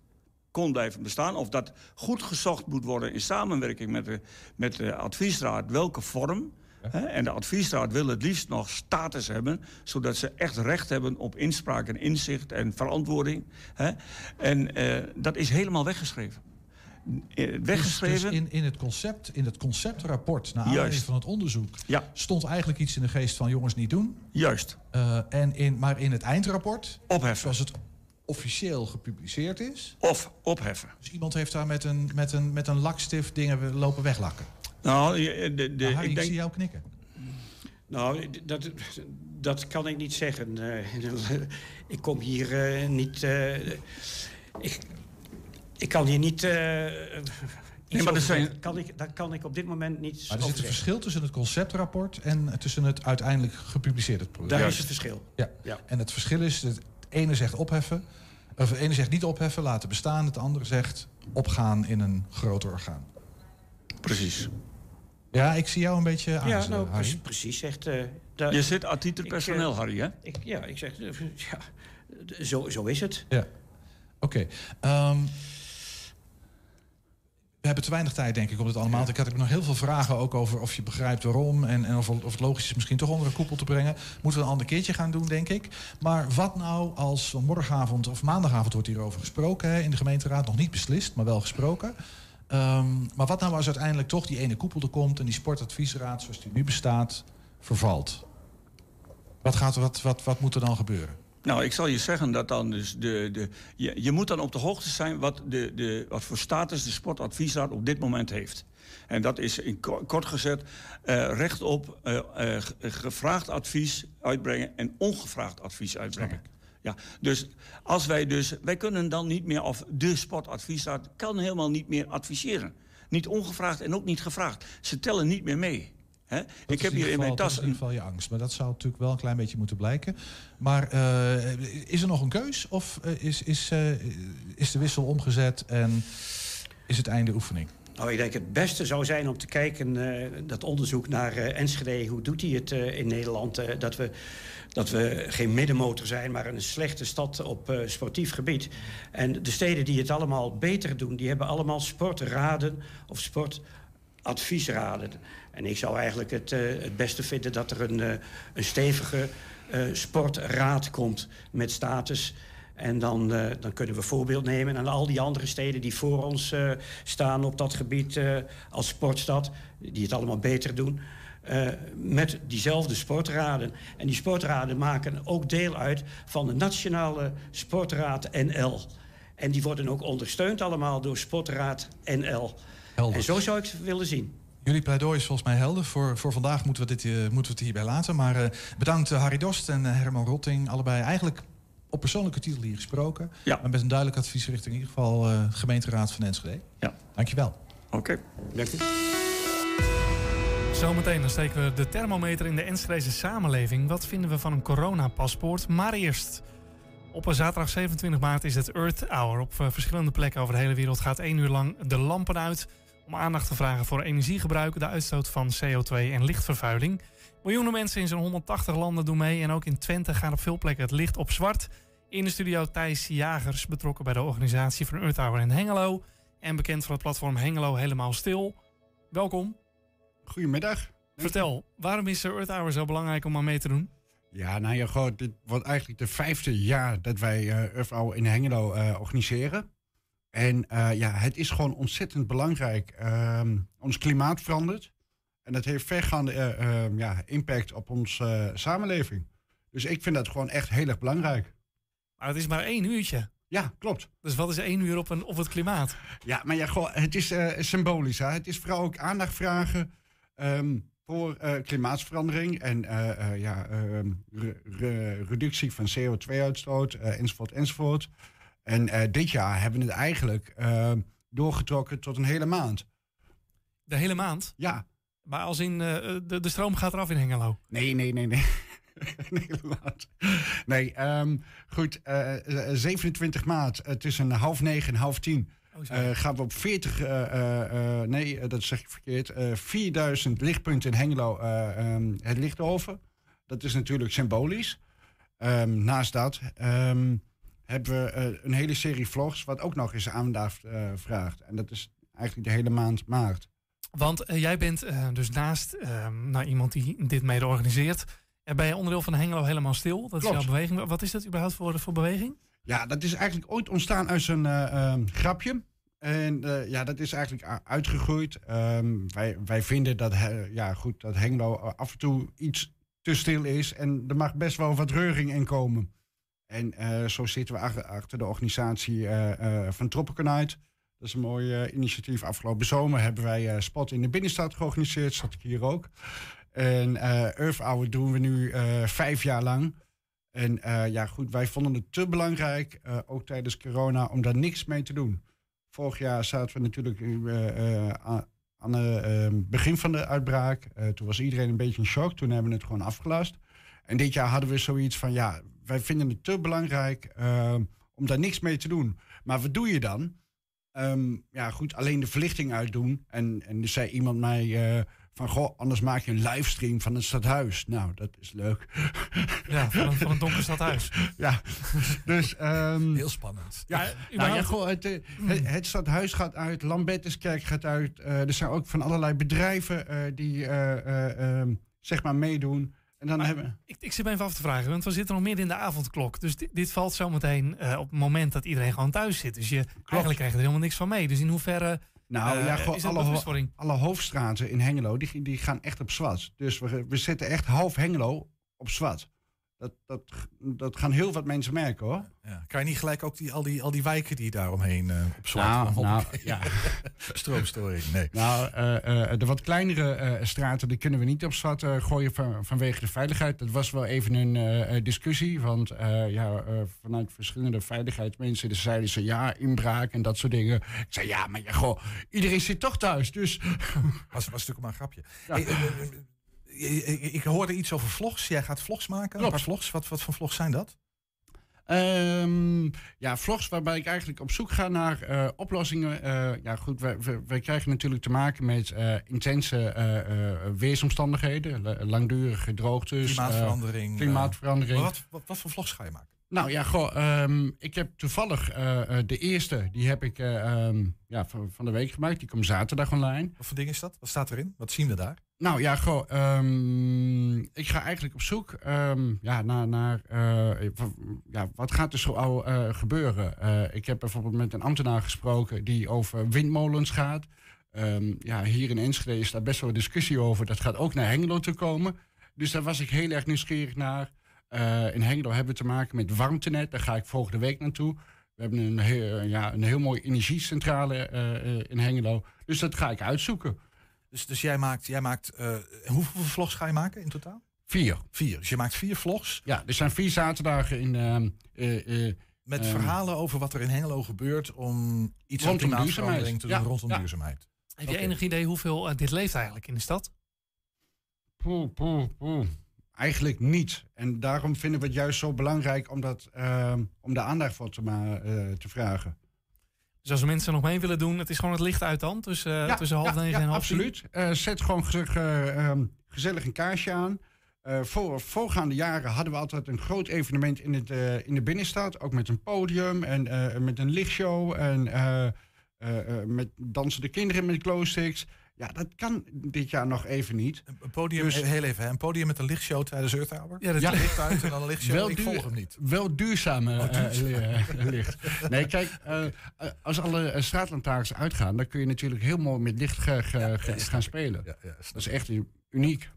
kon blijven bestaan. Of dat goed gezocht moet worden in samenwerking met de, met de adviesraad welke vorm. En de adviesraad wil het liefst nog status hebben... zodat ze echt recht hebben op inspraak en inzicht en verantwoording. Hè? En uh, dat is helemaal weggeschreven. Weggeschreven. Dus, dus in, in, het concept, in het conceptrapport, naar aanleiding van het onderzoek... Ja. stond eigenlijk iets in de geest van jongens niet doen. Juist. Uh, en in, maar in het eindrapport... Opheffen. Zoals het officieel gepubliceerd is. Of opheffen. Dus iemand heeft daar met een, met een, met een lakstift dingen lopen weglakken. Nou, de, de, nou, Harry, ik, ik denk... zie jou knikken. Nou, dat, dat kan ik niet zeggen. Uh, ik kom hier uh, niet... Uh, ik, ik kan hier niet... Nee, maar zijn... kan ik, dat kan ik op dit moment niet. Maar er zit een verschil tussen het conceptrapport en tussen het uiteindelijk gepubliceerde product. Daar is het verschil. Ja. ja. En het verschil is, het ene zegt opheffen, of het ene zegt niet opheffen, laten bestaan. Het andere zegt opgaan in een groter orgaan. Precies. Ja, ik zie jou een beetje aan. Ja, nou, Harry. precies. Zegt, uh, daar, Je zit atieter personeel, uh, Harry, hè? Ik, ja, ik zeg, uh, ja, zo, zo is het. Ja. Oké. Okay. Um, we hebben te weinig tijd, denk ik, om dit allemaal. Ja. Ik had nog heel veel vragen ook over of je begrijpt waarom... en, en of, of, het logisch is misschien toch onder een koepel te brengen. Moeten we een ander keertje gaan doen, denk ik. Maar wat nou als morgenavond of maandagavond wordt hierover gesproken... Hè, in de gemeenteraad, nog niet beslist, maar wel gesproken... Um, maar wat nou als uiteindelijk toch die ene koepel er komt... en die sportadviesraad, zoals die nu bestaat, vervalt? Wat, gaat, wat, wat, wat moet er dan gebeuren? Nou, ik zal je zeggen dat dan dus de. de je, je moet dan op de hoogte zijn wat, de, de, wat voor status de Sportadviesraad op dit moment heeft. En dat is in ko- kort gezet eh recht op eh, eh, gevraagd advies uitbrengen en ongevraagd advies uitbrengen. Ja, dus als wij dus, wij kunnen dan niet meer, of de sportadviesraad kan helemaal niet meer adviseren. Niet ongevraagd en ook niet gevraagd. Ze tellen niet meer mee. Ik heb in hier ieder in mijn tas is in ieder geval je angst. Maar dat zou natuurlijk wel een klein beetje moeten blijken. Maar eh, is er nog een keus? Of eh, is, is, eh, is de wissel omgezet en is het einde oefening? Nou, ik denk het beste zou zijn om te kijken, eh, dat onderzoek naar eh, Enschede, hoe doet hij het eh, in Nederland? eh, dat, we, dat we geen middenmotor zijn, maar een slechte stad op eh, sportief gebied. En de steden die het allemaal beter doen, die hebben allemaal sportraden of sportadviesraden. En ik zou eigenlijk het, eh, het beste vinden dat er een, eh, een stevige eh, sportraad komt met status. En dan, dan kunnen we voorbeeld nemen aan al die andere steden die voor ons staan op dat gebied als sportstad, die het allemaal beter doen. met diezelfde sportraden. En die sportraden maken ook deel uit van de Nationale Sportraad NL. En die worden ook ondersteund allemaal door Sportraad NL. En zo zou ik het willen zien. Jullie pleidooi is volgens mij helder. Voor, voor vandaag moeten we, dit, eh, moeten we het hierbij laten. Maar eh, bedankt eh, Harry Dost en Herman Rotting. Allebei eigenlijk op persoonlijke titel hier gesproken. Ja. Maar met een duidelijk advies richting in ieder geval eh, de gemeenteraad van Enschede. Ja. Dankjewel. Oké. Dank u. Zometeen dan steken we de thermometer in de Enschedeze samenleving. Wat vinden we van een coronapaspoort? Maar eerst. Op een zaterdag 27 maart is het Earth Hour. Op verschillende plekken over de hele wereld gaat één uur lang de lampen uit... om aandacht te vragen voor energiegebruik, de uitstoot van CO2 en lichtvervuiling. Miljoenen mensen in zo'n 180 landen doen mee... en ook in Twente gaat op veel plekken het licht op zwart. In de studio Thijs Jagers, betrokken bij de organisatie van Earth Hour in Hengelo... en bekend van het platform Hengelo Helemaal Stil. Welkom. Goedemiddag. Vertel, waarom is de Earth Hour zo belangrijk om aan mee te doen? Ja, nou ja, goed, dit wordt eigenlijk de vijfde jaar dat wij eh Earth Hour in Hengelo eh, organiseren. En eh, ja, het is gewoon ontzettend belangrijk. Ehm, ons klimaat verandert. En dat heeft vergaande eh, eh, ja, impact op onze samenleving. Dus ik vind dat gewoon echt heel erg belangrijk. Maar het is maar één uurtje. Ja, klopt. Dus wat is één uur op, een, op het klimaat? Ja, maar ja, gewoon, het is eh, symbolisch. Hè? Het is vooral ook aandacht vragen ehm, voor eh, klimaatverandering en eh, eh, ja, ehm, re- re- reductie van CO2-uitstoot, eh, enzovoort, enzovoort. En eh, dit jaar hebben we het eigenlijk ehm, doorgetrokken tot een hele maand. De hele maand? Ja. Maar als in eh, de, de stroom gaat eraf in Hengelo? Nee, nee, nee, nee. Een hele maand. Nee, ehm, goed. eh, eh, 27 maart tussen half negen en half tien eh, gaan we op 40, eh, eh, eh, nee, dat zeg ik verkeerd, eh 4000 lichtpunten in Hengelo eh, ehm, het licht over. Dat is natuurlijk symbolisch. Ehm, naast dat ehm, hebben we eh, een hele serie vlogs, wat ook nog eens aandacht eh, vraagt. En dat is eigenlijk de hele maand maart. Want eh, jij bent dus naast nou, iemand die dit mede organiseert... en ben je onderdeel van Hengelo helemaal stil. Dat Klopt. is jouw beweging. Wat is dat überhaupt voor, voor beweging? Ja, dat is eigenlijk ooit ontstaan uit een eh, ehm, grapje. En ja, dat is eigenlijk uitgegroeid. Ehm, wij, wij vinden dat, ja, goed, dat Hengelo af en toe iets te stil is. En er mag best wel wat reuring in komen. En eh, zo zitten we achter, de organisatie eh, eh, van Tropical Night. Dat is een mooi initiatief. Afgelopen zomer hebben wij Spot in de binnenstad georganiseerd. Zat ik hier ook. En Earth Hour doen we nu vijf jaar lang. En ja, goed, wij vonden het te belangrijk, ook tijdens corona, om daar niks mee te doen. Vorig jaar zaten we natuurlijk aan het begin van de uitbraak. Toen was iedereen een beetje in shock. Toen hebben we het gewoon afgelast. En dit jaar hadden we zoiets van, ja, wij vinden het te belangrijk eh, om daar niks mee te doen. Maar wat doe je dan? Ehm, ja, goed, alleen de verlichting uitdoen. En, en er zei iemand mij eh, van, goh, anders maak je een livestream van het stadhuis. Nou, dat is leuk. Ja, van een, van een donker stadhuis. ja, dus... ehm, Heel spannend. Ja, nou ja, überhaupt- goh, het, eh, het, het stadhuis gaat uit, Lambertuskerk gaat uit. eh, er zijn ook van allerlei bedrijven eh, die eh, eh, ehm, zeg maar meedoen. En dan hebben Ik, ik zit me even af te vragen, want we zitten nog midden in de avondklok. Dus dit, dit valt zometeen eh, op het moment dat iedereen gewoon thuis zit. Dus je, eigenlijk krijg je er helemaal niks van mee. Dus in hoeverre Nou eh, ja, gewoon alle, ho- alle hoofdstraten in Hengelo, die, die gaan echt op zwart. Dus we, we zetten echt half Hengelo op zwart. Dat, dat, dat gaan heel wat mensen merken hoor. Ja. Kan je niet gelijk ook die, al, die, al die wijken die daaromheen uh, op zwart nou, nou, ja. Stroomstoring, nee. Nou, uh, uh, de wat kleinere straten die kunnen we niet op zwart gooien van, vanwege de veiligheid. Dat was wel even een discussie, want ja, vanuit verschillende veiligheidsmensen zeiden ze ja, inbraak en dat soort dingen. Ik zei ja, maar ja, goh, iedereen zit toch thuis, dus... Was, was natuurlijk maar een grapje. Ja. Hey, ik hoorde iets over vlogs. Jij gaat vlogs maken. Klopt. Een paar vlogs. Wat, wat voor vlogs zijn dat? Um, ja, vlogs waarbij ik eigenlijk op zoek ga naar uh, oplossingen. Uh, ja, goed, wij, wij, krijgen natuurlijk te maken met uh, intense weersomstandigheden, langdurige droogtes, klimaatverandering. klimaatverandering. Wat, wat, wat, voor vlogs ga je maken? Nou ja, goh, um, ik heb toevallig de eerste, die heb ik um, ja, van, van de week gemaakt. Die komt zaterdag online. Wat voor ding is dat? Wat staat erin? Wat zien we daar? Nou ja, um, ik ga eigenlijk op zoek um, ja, naar, naar uh, ja, wat gaat er zo uh, gebeuren. Uh, ik heb bijvoorbeeld met een ambtenaar gesproken die over windmolens gaat. Um, ja, hier in Enschede is daar best wel discussie over. Dat gaat ook naar Hengelo te komen. Dus daar was ik heel erg nieuwsgierig naar. in Hengelo hebben we te maken met warmtenet. Daar ga ik volgende week naartoe. We hebben een heel, ja, een heel mooie energiecentrale in Hengelo. Dus dat ga ik uitzoeken. Dus, dus jij maakt, jij maakt uh, hoeveel vlogs ga je maken in totaal? Vier. Vier. Dus je maakt vier vlogs? Ja, er zijn vier zaterdagen in... Uh, uh, Met verhalen over wat er in Hengelo gebeurt om iets rondom aan duurzaamheid te doen ja, rondom ja. duurzaamheid. Heb je okay. enig idee hoeveel dit leeft eigenlijk in de stad? Poeh, poeh, poeh. Eigenlijk niet. En daarom vinden we het juist zo belangrijk om, dat, om de aandacht voor te, te vragen. Dus als mensen nog mee willen doen, het is gewoon het licht uit dan tussen, ja, tussen half negen ja, en half absoluut. Uh, zet gewoon gezellig, uh, um, gezellig een kaarsje aan. Uh, voor voorgaande jaren hadden we altijd een groot evenement in, het, in de binnenstad. Ook met een podium en met een lichtshow. En met dansende kinderen met glowsticks. Ja, dat kan dit jaar nog even niet. Een podium, dus, heel even, een podium met een lichtshow tijdens Earth Hour? Ja, dat ja. licht uit en dan een lichtshow. Wel ik volg hem niet. Wel duurzame oh, duurzaam. uh, licht. Nee, kijk, uh, als alle straatlantaarns uitgaan, dan kun je natuurlijk heel mooi met licht ge, ge, ja, ge, gaan spelen. Ja, dat is echt uniek.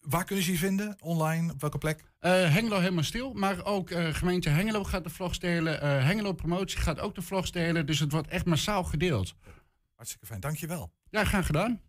Waar kunnen ze je vinden? Online? Op welke plek? Uh, Hengelo helemaal stil. Maar ook uh, gemeente Hengelo gaat de vlogs delen. Uh, Hengelo Promotie gaat ook de vlogs delen. Dus het wordt echt massaal gedeeld. Hartstikke fijn. Dankjewel. Ja, graag gedaan.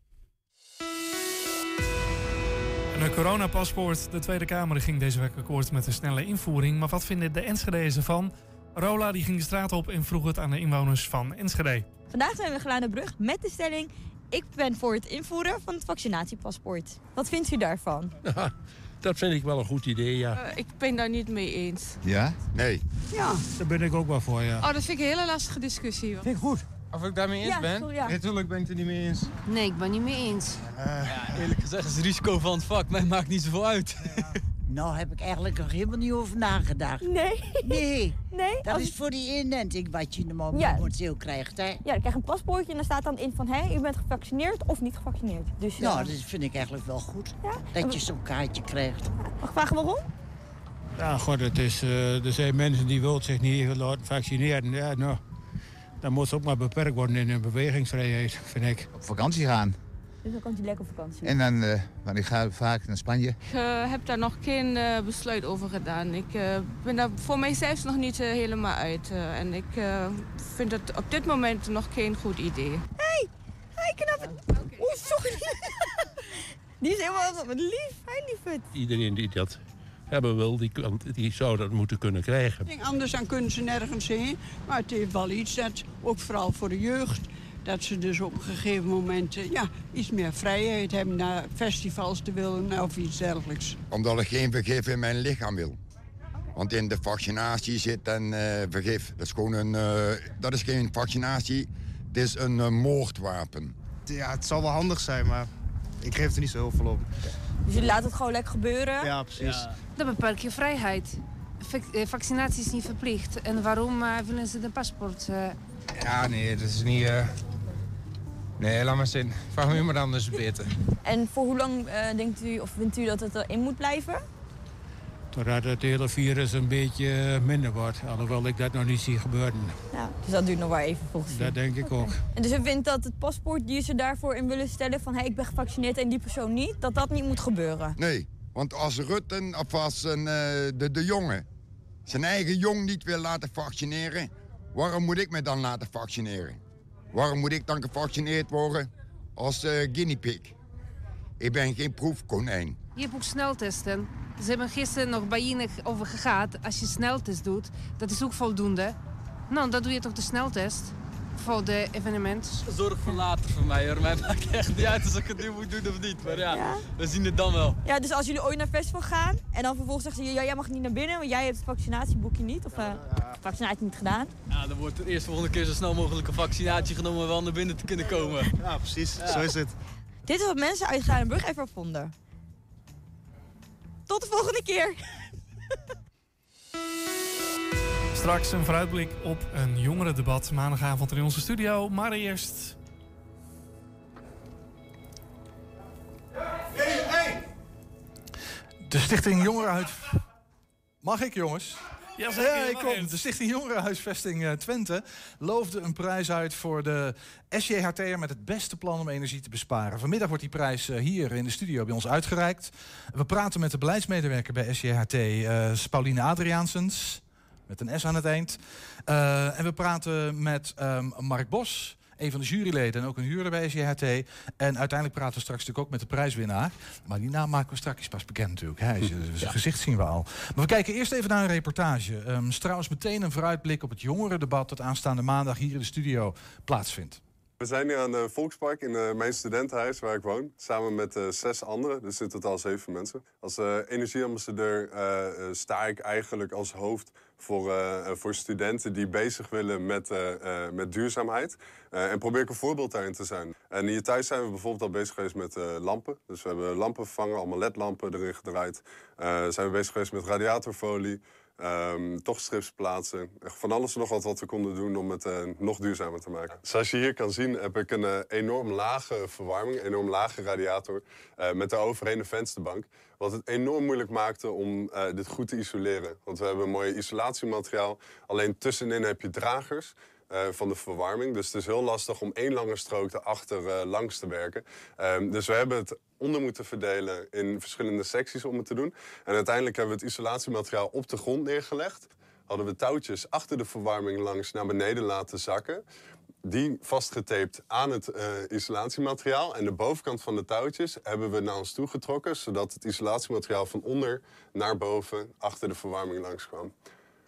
Een coronapaspoort. De Tweede Kamer ging deze week akkoord met een snelle invoering. Maar wat vinden de Enschede's ervan? Rola die ging de straat op en vroeg het aan de inwoners van Enschede. Vandaag zijn we de brug met de stelling... ik ben voor het invoeren van het vaccinatiepaspoort. Wat vindt u daarvan? Ja, dat vind ik wel een goed idee, ja. Uh, ik ben daar niet mee eens. Ja? Nee. Ja. Daar ben ik ook wel voor, ja. Oh, dat vind ik een hele lastige discussie. Vind ik goed. Of ik daarmee eens ja, ben? Sorry, ja. Natuurlijk ben ik het er niet mee eens. Nee, ik ben niet mee eens. Uh, ja, eerlijk gezegd is het risico van het vak. Mij maakt niet zoveel uit. Ja. nou, heb ik eigenlijk nog helemaal niet over nagedacht. Nee. Nee. nee dat is voor die inenting wat je in de momenteel krijgt, hè? Ja, dan krijg je een paspoortje en dan staat dan in van... hé, u bent gevaccineerd of niet gevaccineerd. Dus, nou, uh... dat vind ik eigenlijk wel goed. Ja? Dat je zo'n kaartje krijgt. Mag ik vragen waarom? Ja, god, het is, uh, er zijn mensen die willen zich niet laten vaccineren. Ja, nou dan moet ze ook maar beperkt worden in hun bewegingsvrijheid, vind ik. Op vakantie gaan. Dus dan komt hij lekker op vakantie. En dan, uh, want ik ga vaak naar Spanje. Ik uh, heb daar nog geen uh, besluit over gedaan. Ik ben daar voor mijzelf nog niet helemaal uit. en ik vind het op dit moment nog geen goed idee. Hey, hey knap. Oh, okay. Oeh, sorry. die is helemaal wat lief. Hij lief het. Iedereen die dat hebben wil, die, die zou dat moeten kunnen krijgen. Anders dan kunnen ze nergens heen. Maar het heeft wel iets dat, ook vooral voor de jeugd... dat ze dus op een gegeven moment ja, iets meer vrijheid hebben... naar festivals te willen of iets dergelijks. Omdat ik geen vergif in mijn lichaam wil. Want in de vaccinatie zit een uh, vergif. Dat is gewoon een... Uh, dat is geen vaccinatie, het is een uh, moordwapen. Ja, het zal wel handig zijn, maar ik geef er niet zo heel veel op. Dus je laat het gewoon lekker gebeuren? Ja, precies. Ja. Dat beperkt je vrijheid. Eh, vaccinatie is niet verplicht. En waarom uh, willen ze de paspoort? Uh... Ja, nee, dat is niet... Uh... Nee, laat maar zin. Vraag me maar anders beter. En voor hoe lang denkt u, of vindt u dat het erin moet blijven? Totdat het hele virus een beetje minder wordt. Alhoewel ik dat nog niet zie gebeuren. Ja, dus dat duurt nog wel even volgens u? Dat denk ik okay. ook. En dus u vindt dat het paspoort die ze daarvoor in willen stellen... van hey, ik ben gevaccineerd en die persoon niet... dat dat niet moet gebeuren? Nee, Want als Rutten of als een, eh, de, de jongen zijn eigen jong niet wil laten vaccineren, waarom moet ik me dan laten vaccineren? Waarom moet ik dan gevaccineerd worden als eh, guinea pig? Ik ben geen proefkonijn. Je hebt ook sneltesten. Ze hebben gisteren nog bij je over gegaan. Als je sneltest doet, dat is ook voldoende. Nou, dan doe je toch de sneltest voor de evenement. Zorg voor later voor mij hoor. Mij maakt echt niet uit als ik het nu moet doen of niet. Maar ja, we zien het dan wel. Ja, dus als jullie ooit naar festival gaan en dan vervolgens zeggen ze... Ja, jij mag niet naar binnen, want jij hebt het vaccinatieboekje niet. Of uh, vaccinatie niet gedaan. Ja, dan wordt er eerst volgende keer zo snel mogelijk een vaccinatie genomen... om wel naar binnen te kunnen komen. Ja, precies. Zo is het. Dit is wat mensen uit Granenburg even vonden. Tot de volgende keer. Straks een vooruitblik op een jongerendebat maandagavond in onze studio. Maar eerst... De Stichting Jongerenhuis... Mag ik, jongens? Ja, zeker, Ja, ik mag kom. De Stichting Jongerenhuisvesting eh, Twente loofde een prijs uit voor de SJHT'er met het beste plan om energie te besparen. Vanmiddag wordt die prijs eh, hier in de studio bij ons uitgereikt. We praten met de beleidsmedewerker bij SJHT, eh, Pauline Adriaansens, met een S aan het eind. En we praten met ehm, Mark Bos, een van de juryleden en ook een huurder bij SJHT. En uiteindelijk praten we straks natuurlijk ook met de prijswinnaar. Maar die naam maken we straks pas bekend natuurlijk. Hè. Zijn gezicht zien we al. Maar we kijken eerst even naar een reportage. Ehm is trouwens meteen een vooruitblik op het jongerendebat dat aanstaande maandag hier in de studio plaatsvindt. We zijn hier aan de Volkspark in eh, mijn studentenhuis waar ik woon. Samen met eh, zes anderen, dus in totaal zeven mensen. Als eh, energieambassadeur sta ik eigenlijk als hoofd voor, eh, voor studenten die bezig willen met, eh, eh, met duurzaamheid. En probeer ik een voorbeeld daarin te zijn. En hier thuis zijn we bijvoorbeeld al bezig geweest met lampen. Dus we hebben lampen vervangen, allemaal ledlampen erin gedraaid. Zijn we bezig geweest met radiatorfolie. Ehm, toch strips plaatsen. Van alles en nog wat wat we konden doen om het eh, nog duurzamer te maken. Zoals je hier kan zien heb ik een eh, enorm lage verwarming, een enorm lage radiator eh, met daaroverheen een vensterbank. Wat het enorm moeilijk maakte om dit goed te isoleren. Want we hebben een mooi isolatiemateriaal. Alleen tussenin heb je dragers. van de verwarming. Dus het is heel lastig om één lange strook erachter langs te werken. Ehm, dus we hebben het onder moeten verdelen in verschillende secties om het te doen. En uiteindelijk hebben we het isolatiemateriaal op de grond neergelegd. Hadden we touwtjes achter de verwarming langs naar beneden laten zakken. Die vastgetaped aan het eh, isolatiemateriaal. En de bovenkant van de touwtjes hebben we naar ons toe getrokken. Zodat het isolatiemateriaal van onder naar boven achter de verwarming langs kwam.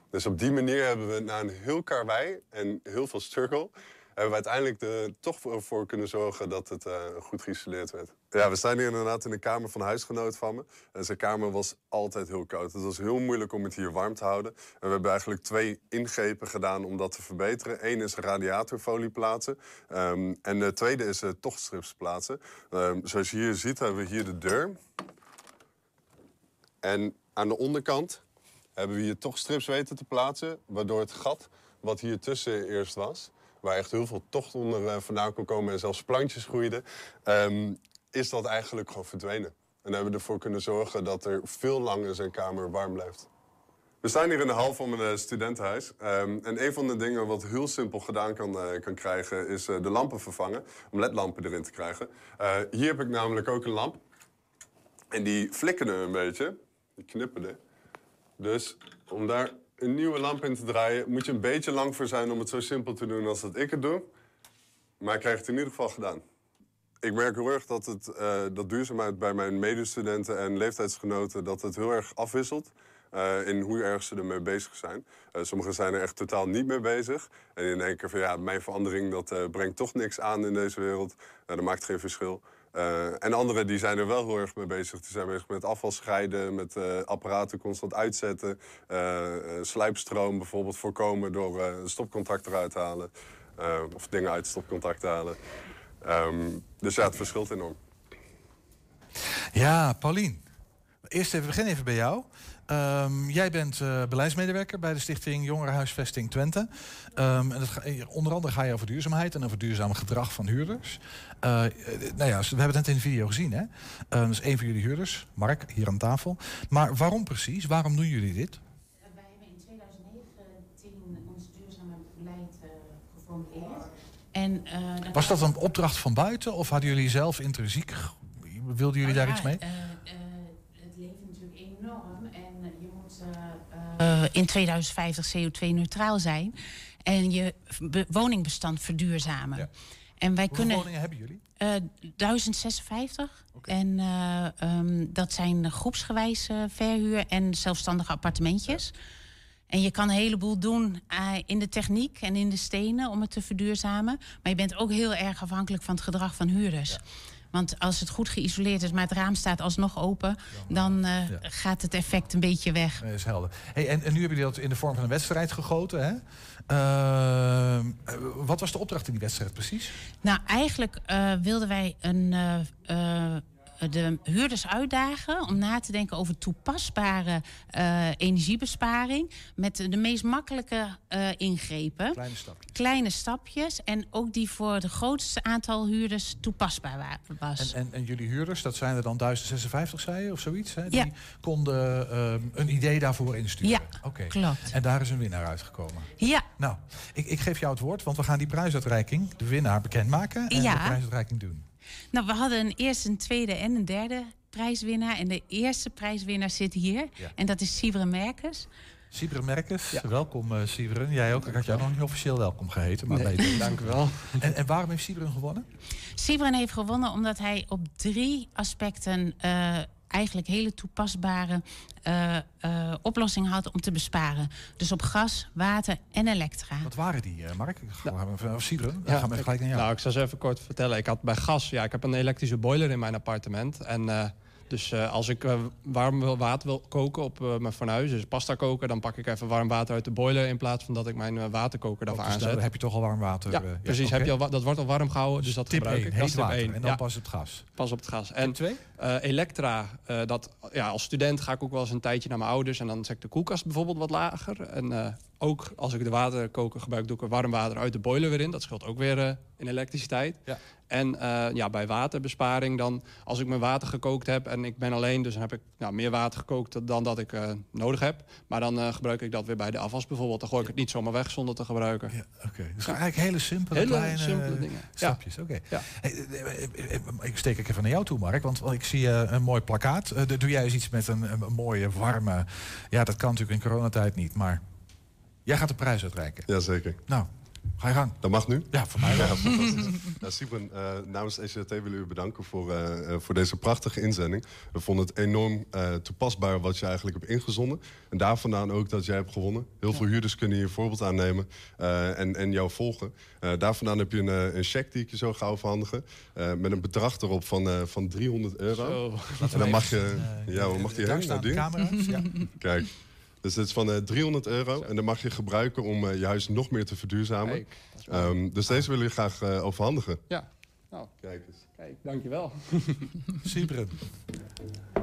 Dus op die manier hebben we na een heel karwei en heel veel struggle... hebben we uiteindelijk er toch voor, kunnen zorgen dat het eh, goed geïsoleerd werd. Ja, we staan hier inderdaad in de kamer van huisgenoot van me. En zijn kamer was altijd heel koud. Het was heel moeilijk om het hier warm te houden. En we hebben eigenlijk twee ingrepen gedaan om dat te verbeteren. Eén is radiatorfolie plaatsen. Ehm, en de tweede is uh, tochtstrips plaatsen. Ehm, zoals je hier ziet hebben we hier de deur. En aan de onderkant hebben we hier toch strips weten te plaatsen. Waardoor het gat wat hier tussen eerst was... waar echt heel veel tocht onder eh, vandaan kon komen... en zelfs plantjes groeiden... ehm, is dat eigenlijk gewoon verdwenen. En hebben we ervoor kunnen zorgen dat er veel langer zijn kamer warm blijft. We staan hier in de hal van mijn eh, studentenhuis. Ehm, en een van de dingen wat heel simpel gedaan kan, eh, kan krijgen... is de lampen vervangen, om ledlampen erin te krijgen. Hier heb ik namelijk ook een lamp. En die flikkerde een beetje. Die knipperde. Dus om daar een nieuwe lamp in te draaien... moet je een beetje lang voor zijn om het zo simpel te doen als dat ik het doe. Maar ik krijg het in ieder geval gedaan. Ik merk heel erg dat, het, eh, dat duurzaamheid bij mijn medestudenten en leeftijdsgenoten... dat het heel erg afwisselt eh, in hoe erg ze ermee bezig zijn. Eh, sommigen zijn er echt totaal niet mee bezig. En die denken van ja, mijn verandering dat, brengt toch niks aan in deze wereld. Dat maakt geen verschil. Eh, en anderen die zijn er wel heel erg mee bezig. Die zijn bezig met afval scheiden, met eh, apparaten constant uitzetten. eh, slijpstroom bijvoorbeeld voorkomen door een stopcontact eruit te halen. Of dingen uit stopcontact te halen. Ehm, dus ja, het verschilt enorm. Ja, Paulien. Eerst even begin even bij jou. Ehm, jij bent eh, beleidsmedewerker bij de Stichting Jongerenhuisvesting Twente. Ehm, en dat ga- eh, onder andere ga je over duurzaamheid en over duurzaam gedrag van huurders. Eh, nou ja, we hebben het net in de video gezien. Hè? Ehm, dat is één van jullie huurders, Mark, hier aan tafel. Maar waarom precies? Waarom doen jullie dit? Wij hebben in 2019 ons duurzame beleid geformuleerd. En, dat Was dat een opdracht van buiten of hadden jullie zelf intrinsiek? Wilden jullie daar Oh iets mee? ja, eh, eh, het leven eh, in 2050 CO2-neutraal zijn en je be- woningbestand verduurzamen. En wij Hoeveel kunnen. woningen hebben jullie? Eh, 1056. En eh, ehm, dat zijn groepsgewijs verhuur en zelfstandige appartementjes. En je kan een heleboel doen in de techniek en in de stenen om het te verduurzamen. Maar je bent ook heel erg afhankelijk van het gedrag van huurders. Want als het goed geïsoleerd is, maar het raam staat alsnog open, dan eh, gaat het effect een beetje weg. Nee, is helder. Hey, en, en nu hebben jullie dat in de vorm van een wedstrijd gegoten. Hè? Eh, wat was de opdracht in die wedstrijd precies? Nou, eigenlijk eh, wilden wij een, de huurders uitdagen om na te denken over toepasbare eh, energiebesparing met de meest makkelijke eh, ingrepen. Kleine stapjes. Kleine stapjes en ook die voor het grootste aantal huurders toepasbaar wa- was. En, en, en jullie huurders, dat zijn er dan 1056, zei je, of zoiets? Hè? Die Ja. konden een idee daarvoor insturen. Ja, Oké. klopt. En daar is een winnaar uitgekomen. Ja. Nou, ik, ik geef jou het woord, want we gaan die prijsuitreiking, de winnaar, bekendmaken. En Ja. de prijsuitreiking doen. Nou, we hadden een eerste, een tweede en een derde prijswinnaar. En de eerste prijswinnaar zit hier. Ja. En dat is Siebre Merkers. Sibren Merkes, welkom uh, Sibren. Jij ook. Ik had jou nog niet officieel welkom geheten, maar Nee, beter. dank u wel. En, en waarom heeft Sibren gewonnen? Sibren heeft gewonnen omdat hij op drie aspecten eh, eigenlijk hele toepasbare eh, eh, oplossingen had om te besparen. Dus op gas, water en elektra. Wat waren die, eh, Mark? Of Sibren? Ja, gaan we ik- gelijk naar jou. Nou, ik zal ze even kort vertellen. Ik had bij gas, ja, ik heb een elektrische boiler in mijn appartement. En eh, dus eh, als ik eh, warm water wil koken op eh, mijn fornuis, dus pasta koken, dan pak ik even warm water uit de boiler in plaats van dat ik mijn waterkoker daarvoor Oh, dus aanzet. daar heb je toch al warm water. Ja, precies. Heb je al, dat wordt al warm gehouden, dus dat Tip gebruik één, ik. Dat is water. En dan Ja. pas op het gas. Pas op het gas. En twee? Elektra, dat, ja, als student ga ik ook wel eens een tijdje naar mijn ouders. En dan zet ik de koelkast bijvoorbeeld wat lager. En ook als ik de waterkoker gebruik, doe ik er warm water uit de boiler weer in. Dat scheelt ook weer eh, in elektriciteit. Ja. En eh, ja, bij waterbesparing dan, als ik mijn water gekookt heb en ik ben alleen, dus dan heb ik nou, meer water gekookt dan dat ik eh, nodig heb. Maar dan gebruik ik dat weer bij de afwas bijvoorbeeld. Dan gooi ik het niet zomaar weg zonder te gebruiken. Oké, dus eigenlijk hele simpele, Hele kleine simpele dingen. stapjes. Oké. Ja. Hey, ik steek ik even naar jou toe, Mark, want, ik zie een mooi plakkaat. Doe jij eens iets met een, een mooie, warme... Ja, dat kan natuurlijk in coronatijd niet, maar jij gaat de prijs uitreiken. Jazeker. Nou, ga je gang. Dat mag nu? Ja, voor mij wel. Ja, Sibren, eh, namens ECT willen we u bedanken voor, eh, eh, voor deze prachtige inzending. We vonden het enorm eh, toepasbaar wat je eigenlijk hebt ingezonden. En daar vandaan ook dat jij hebt gewonnen. Heel veel huurders kunnen hier voorbeeld aan nemen eh, en, en jou volgen. Eh, daar vandaan heb je een, een cheque die ik je zo ga overhandigen. eh, met een bedrag erop van, eh, van 300 euro. Zo. En dan mag je... ja, hoe mag die heen? Nou, die? camera's, ja. Kijk. Dus dit is van eh, 300 euro. En dan mag je gebruiken om eh, je huis nog meer te verduurzamen. Kijk, dat. Ehm, dus deze willen we graag eh, overhandigen. Ja. Nou, Kijk eens. kijk, dankjewel. Sibren.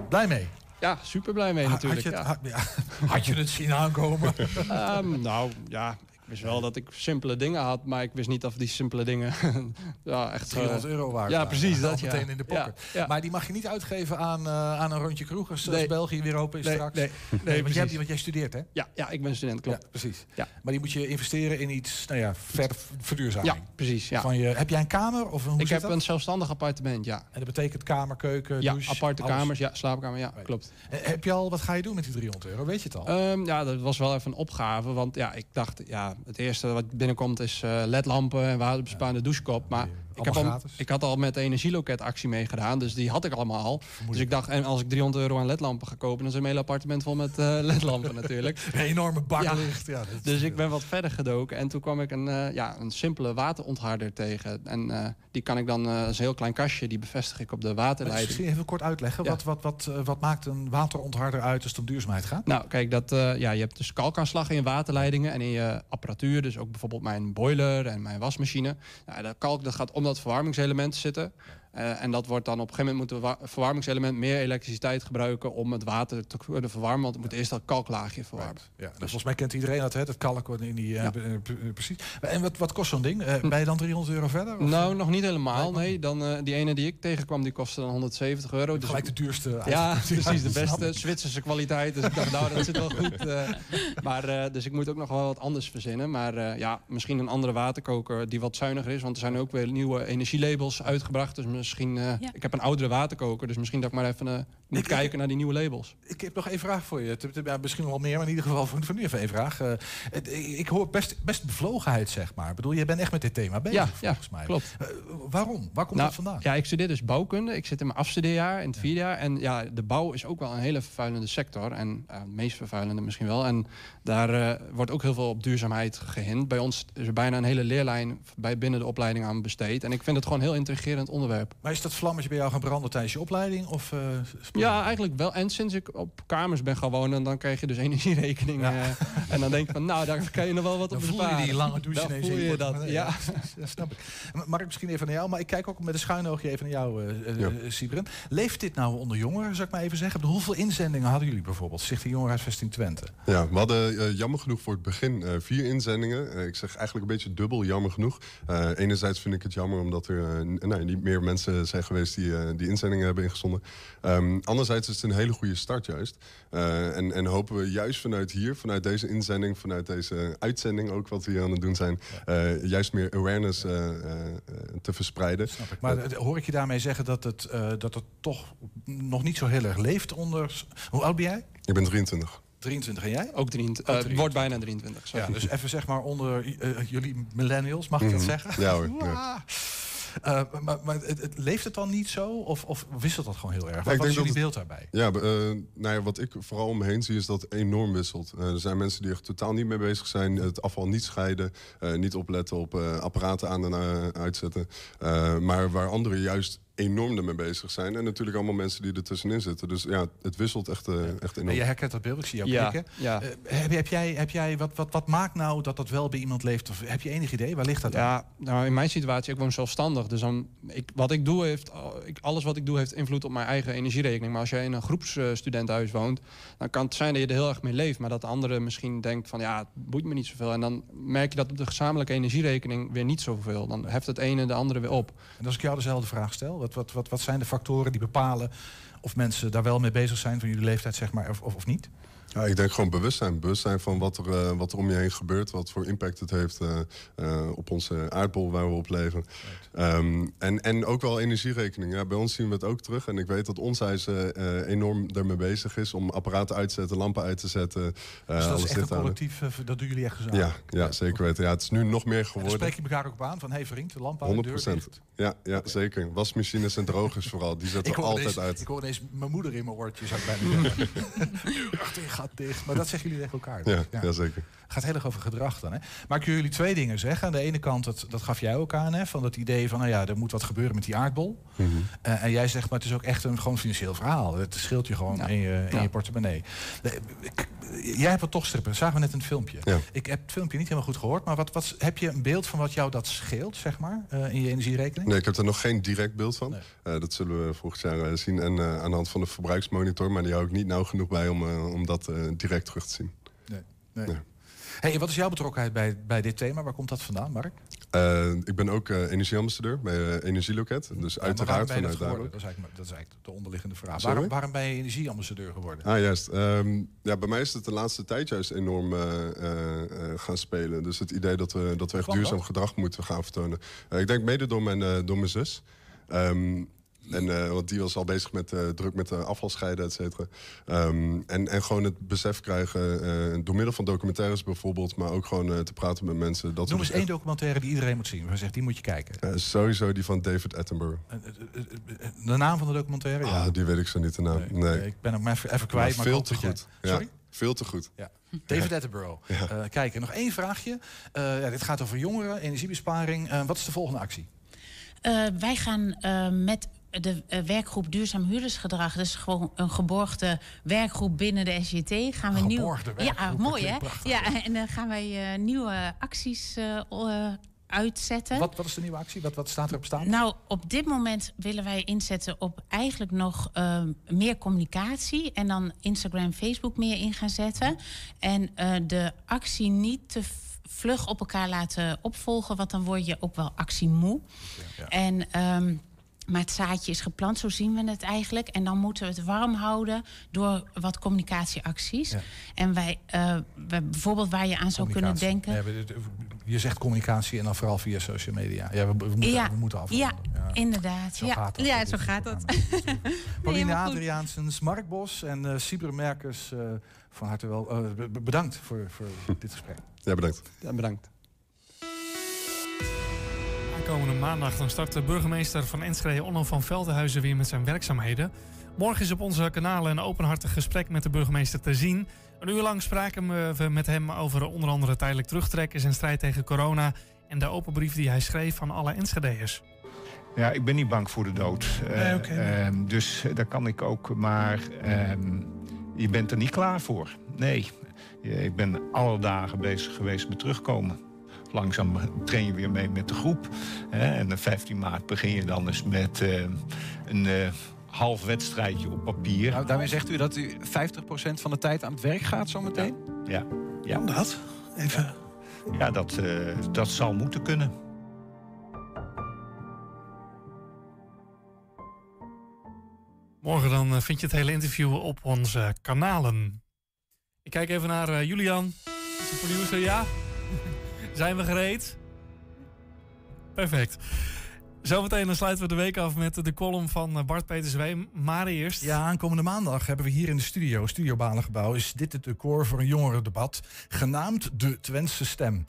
Blij mee? Ja, super blij mee natuurlijk. Had je, het, ja. had, ja, had je het zien aankomen? Ehm, nou, ja, wist wel dat ik simpele dingen had, maar ik wist niet of die simpele dingen ja, echt... eh, 300 euro waard. Ja, precies. Dat, ja. meteen in de pocket. Ja, ja. Maar die mag je niet uitgeven aan, eh, aan een rondje kroeg als, als Nee. België weer open is Nee, straks. nee, nee, want, jij, want jij studeert, hè? Ja, ja, ik ben student, klopt. Ja, precies. Ja. Maar die moet je investeren in iets, nou ja, verder verduurzaming. Ja, precies. Ja. Van je, heb jij een kamer? Of hoe ik heb dat? een zelfstandig appartement, ja. En dat betekent kamer, keuken, Ja, douche, aparte alles? kamers, ja, slaapkamer, ja, klopt. Eh, Heb je al, wat ga je doen met die 300 euro? Weet je het al? Ehm, ja, dat was wel even een opgave. Want ja, ik dacht, ja, het eerste wat binnenkomt is eh, ledlampen en waterbesparende douchekop. Maar ik, heb al, gratis. ik had al met de energieloketactie meegedaan, dus die had ik allemaal al. Dus ik dacht, en als ik 300 euro aan ledlampen ga kopen, dan is mijn hele appartement vol met eh, ledlampen natuurlijk. Een enorme bak Ja. licht. Ja, dat Dus ik ben wat verder gedoken en toen kwam ik een, eh, ja, een simpele waterontharder tegen. En eh, die kan ik dan, eh als een heel klein kastje, die bevestig ik op de Dus waterleiding. misschien even kort uitleggen. Ja. Wat, wat, wat, eh, wat maakt een waterontharder uit als het om duurzaamheid gaat? Nou, kijk, dat, eh, ja, je hebt dus kalkaanslag in je waterleidingen en in je apparatuur. Dus ook bijvoorbeeld mijn boiler en mijn wasmachine. Nou, dat kalk dat gaat om dat verwarmingselement zitten. Eh, en dat wordt dan op een gegeven moment moet het wa- verwarmingselement meer elektriciteit gebruiken om het water te kunnen verwarmen. Want het moet eerst dat kalklaagje verwarmen. Ja, dus volgens mij kent iedereen dat, hè? Dat kalk in die... eh, Ja. eh, precies. En wat, wat kost zo'n ding? Eh, ben je dan 300 euro verder? Of? Nou, nog niet helemaal. Nee, dan, die ene die ik tegenkwam, die kostte dan 170 euro. Dus Gelijk de duurste. Ja, precies. De beste. Zwitserse kwaliteit. Dus ik dacht, nou, dat zit wel goed. maar, dus ik moet ook nog wel wat anders verzinnen. Maar ja, misschien een andere waterkoker die wat zuiniger is. Want er zijn ook weer nieuwe energielabels uitgebracht. Dus misschien... eh, Ja. Ik heb een oudere waterkoker, dus misschien dat ik maar even eh, moet kijken naar die nieuwe labels. Ik heb nog één vraag voor je. Ja, misschien nog wel meer, maar in ieder geval voor, voor nu even één vraag. Eh, ik hoor best, best bevlogenheid, zeg maar. Ik bedoel, je bent echt met dit thema bezig, Ja, ja, volgens mij. klopt. Eh, waarom? Waar komt Nou, dat vandaan? Ja, ik studeer dus bouwkunde. Ik zit in mijn afstudeerjaar, in het vierde jaar. En ja, de bouw is ook wel een hele vervuilende sector. En eh, het meest vervuilende misschien wel. En daar eh, wordt ook heel veel op duurzaamheid gehind. Bij ons is er bijna een hele leerlijn bij binnen de opleiding aan besteed. En ik vind het gewoon een heel intrigerend onderwerp. Maar is dat vlammetje bij jou gaan branden tijdens je opleiding? Of, eh, Ja, eigenlijk wel. En sinds ik op kamers ben gaan wonen, dan krijg je dus energierekening. eh, en dan denk ik van, nou, daar kan je nog wel wat Dan op voel je besparen. die lange douche Dan voel in je je dat, ja. dat snap ik. Maar Mark, misschien even naar jou. Maar ik kijk ook met een schuin oogje even naar jou, eh eh, Ja. Sybren. Leeft dit nou onder jongeren, zou ik maar even zeggen? Hoeveel inzendingen hadden jullie bijvoorbeeld? Stichting Jongerenhuisvesting Twente. Ja, we hadden jammer genoeg voor het begin eh, vier inzendingen. Ik zeg eigenlijk een beetje dubbel jammer genoeg. Eh, enerzijds vind ik het jammer omdat er nou, niet meer mensen zijn geweest die eh, die inzendingen hebben ingezonden. Ehm, anderzijds is het een hele goede start juist. Eh, en, en hopen we juist vanuit hier, vanuit deze inzending, vanuit deze uitzending ook wat we hier aan het doen zijn, eh, juist meer awareness eh, eh, eh, te verspreiden. Maar eh, hoor ik je daarmee zeggen dat het, eh, dat het toch nog niet zo heel erg leeft onder... Hoe oud ben jij? Ik ben 23. 23 en jij? Ook 23. eh, wordt bijna 23. sorry. Ja, dus even zeg maar onder eh, jullie millennials, mag ik dat Mhm. zeggen? Ja hoor, ja. Eh, maar maar het, het- leeft het dan niet zo? Of, of wisselt dat gewoon heel erg? Ja, Wat, is jullie beeld daarbij? Ja, eh, nou ja, wat ik vooral om me heen zie is dat het enorm wisselt. Eh, er zijn mensen die er totaal niet mee bezig zijn. Het afval niet scheiden. niet opletten op apparaten aan en uitzetten. Maar waar anderen juist enorm ermee bezig zijn. En natuurlijk allemaal mensen die er tussenin zitten. Dus ja, het wisselt echt, eh, echt En enorm. je herkent dat beeld, ik zie jou Ja, klikken. ja. Eh, heb, heb jij, heb jij wat, wat, wat maakt nou dat dat wel bij iemand leeft? Of heb je enig idee? Waar ligt dat aan? Ja, nou in mijn situatie, ik woon zelfstandig. Dus dan, ik, wat ik doe heeft, ik, alles wat ik doe heeft invloed op mijn eigen energierekening. Maar als jij in een groepsstudentenhuis woont, dan kan het zijn dat je er heel erg mee leeft. Maar dat de andere misschien denkt van ja, het boeit me niet zoveel. En dan merk je dat op de gezamenlijke energierekening weer niet zoveel. Dan heft het ene de andere weer op. En als ik jou dezelfde vraag stel, wat, wat, wat, wat zijn de factoren die bepalen of mensen daar wel mee bezig zijn van jullie leeftijd, zeg maar, of, of, of niet? Ja, ik denk gewoon bewustzijn. Bewustzijn van wat er, eh, wat er om je heen gebeurt. Wat voor impact het heeft eh, eh, op onze aardbol waar we op leven. Ehm, en, en ook wel energierekening. Ja, bij ons zien we het ook terug. En ik weet dat ons huis enorm ermee bezig is. Om apparaten uit te zetten, lampen uit te zetten. dus dat alles is echt een collectief, dat doen jullie echt gezamenlijk? Ja, ja, zeker weten. Ja, het is nu nog meer En geworden. spreek je elkaar ook op aan van, hé hey vriend, de lamp uit, 100 de deur dicht. Ja, ja zeker. Wasmachines en drogers vooral. Die zetten altijd uit. ik hoor ineens mijn moeder in mijn oortjes, zou gaat dicht. Maar dat zeggen jullie tegen elkaar. dus. Ja, ja, zeker. gaat heel erg over gedrag dan. Hè? Maar ik wil jullie twee dingen zeggen. Aan de ene kant, dat, dat gaf jij ook aan, hè, van dat idee van, nou ja, er moet wat gebeuren met die aardbol. Mhm. Eh, en jij zegt, maar het is ook echt een gewoon financieel verhaal. Het scheelt je gewoon in, je, in Ja. je portemonnee. Jij hebt wat toch strippen, zagen we net in het filmpje. Ja. Ik heb het filmpje niet helemaal goed gehoord, maar wat, wat, heb je een beeld van wat jou dat scheelt, zeg maar, eh, in je energierekening? Nee, ik heb er nog geen direct beeld van. Eh, dat zullen we volgend jaar eh, zien. En aan de hand van de verbruiksmonitor. Maar die hou ik niet nauw genoeg bij om, om dat direct terug te zien. Nee. nee. Hey, wat is jouw betrokkenheid bij, bij dit thema? Waar komt dat vandaan, Mark? Eh, ik ben ook eh, energieambassadeur bij eh, Energieloket. Dus Ja, uiteraard waarom ben je vanuit dat daar. Dat is, eigenlijk, dat is eigenlijk de onderliggende vraag. Waarom, waarom ben je energieambassadeur geworden? Ah, juist. Ehm, ja, bij mij is het de laatste tijd juist enorm gaan spelen. Dus het idee dat we, dat we echt duurzaam gedrag moeten gaan vertonen. Ik denk mede door mijn, door mijn zus. Ehm, en, eh, want die was al bezig met eh, druk met uh, afval scheiden, et cetera. Ehm, en, en gewoon het besef krijgen, eh, door middel van documentaires bijvoorbeeld... maar ook gewoon eh, te praten met mensen. Dat Noem eens één documentaire die iedereen moet zien. Waar zegt, die moet je kijken. eh, sowieso die van David Attenborough. Eh, eh, eh, De naam van de documentaire? Ah, die weet ik zo niet de naam. Nee, Nee, ik ben hem even, even kwijt. Maar veel te jij- goed. Ja, Sorry? veel te goed. Ja. David Attenborough. Ja. Eh, kijk, en nog één vraagje. Eh, ja, dit gaat over jongeren, energiebesparing. Eh, wat is de volgende actie? Eh, wij gaan eh, met de eh, werkgroep Duurzaam Huurdersgedrag, dus gewoon een geborgde werkgroep binnen de SJT, gaan we nieuw. Ja, werkgroep, mooi hè? Ja, en dan gaan wij eh, nieuwe acties eh, eh, uitzetten. Wat, wat is de nieuwe actie? Wat, wat staat er op staan? Nou, op dit moment willen wij inzetten op eigenlijk nog eh, meer communicatie. En dan Instagram, Facebook meer in gaan zetten. En eh, de actie niet te vlug op elkaar laten opvolgen. Want dan word je ook wel actiemoe. En... ehm, maar het zaadje is geplant, zo zien we het eigenlijk. En dan moeten we het warm houden door wat communicatieacties. Ja. En wij, eh, wij- bijvoorbeeld waar je aan zou kunnen denken. Nee, je zegt communicatie en dan vooral via social media. Ja, we, we moeten, ja, we moeten af. ja, inderdaad. Zo ja. gaat dat. ja, zo gaat dat. Pauline goed. Adriaansens, Mark Bos en eh Sieber Merkers, eh, van harte wel. eh, be- be- bedankt voor, voor dit gesprek. Ja, bedankt. Ja, bedankt. Aankomende maandag dan start de burgemeester van Enschede Onno van Veldenhuizen weer met zijn werkzaamheden. Morgen is op onze kanalen een openhartig gesprek met de burgemeester te zien. Een uur lang spraken we met hem over onder andere tijdelijk terugtrekken, zijn strijd tegen corona en de open brief die hij schreef aan alle Enschedeërs. Ja, ik ben niet bang voor de dood. Eh, Nee, oké, nee. ehm, dus daar kan ik ook, maar ehm, je bent er niet klaar voor. Nee, ik ben alle dagen bezig geweest met terugkomen. Langzaam train je weer mee met de groep. Hè, en de 15 maart begin je dan eens met eh, een eh, half wedstrijdje op papier. Nou, daarmee zegt u dat u 50% van de tijd aan het werk gaat zometeen? Ja. ja. dat? Even. Ja, dat, eh, dat zal moeten kunnen. Morgen dan vind je het hele interview op onze kanalen. Ik kijk even naar eh, Julian, onze producer. Ja? Zijn we gereed? Perfect. Zometeen dan sluiten we de week af met de column van eh, Bart Peter Zweem. Maar eerst... Ja, aankomende maandag hebben we hier in de studio, Studio Balengebouw, is dit het decor voor een jongerendebat, genaamd De Twentse Stem.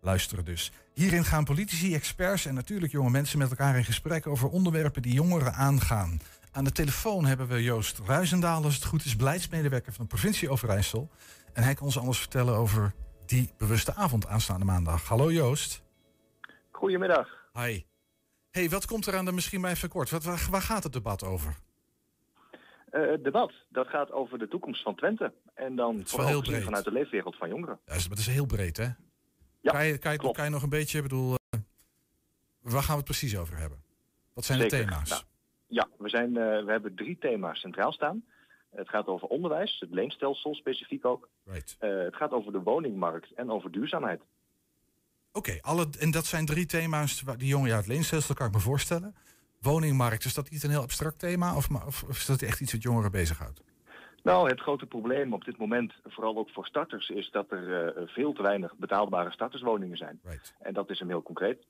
Luisteren dus. Hierin gaan politici, experts en natuurlijk jonge mensen met elkaar in gesprek over onderwerpen die jongeren aangaan. Aan de telefoon hebben we Joost Ruizendaal, als het goed is, beleidsmedewerker van de provincie Overijssel. En hij kan ons alles vertellen over die bewuste avond aanstaande maandag. Hallo Joost. Goedemiddag. Hi. hey, wat komt er aan de misschien maar even kort? Wat, waar, waar gaat het debat over? Eh, het debat, dat gaat over de toekomst van Twente. En dan vooral vanuit de leefwereld van jongeren. Ja, dat is heel breed, hè? Ja, kan, je, kan, je, kan je nog een beetje, bedoel, eh, waar gaan we het precies over hebben? Wat zijn de thema's? Nou, ja, we, zijn, eh, we hebben drie thema's centraal staan. Het gaat over onderwijs, het leenstelsel specifiek ook. Right. Eh, het gaat over de woningmarkt en over duurzaamheid. Oké, alle en dat zijn drie thema's waar die jongen ja, het leenstelsel kan ik me voorstellen. Woningmarkt, is dat niet een heel abstract thema of, of, of is dat echt iets wat jongeren bezighoudt? Nou, het grote probleem op dit moment, vooral ook voor starters, is dat er eh, veel te weinig betaalbare starterswoningen zijn. En dat is hem heel concreet.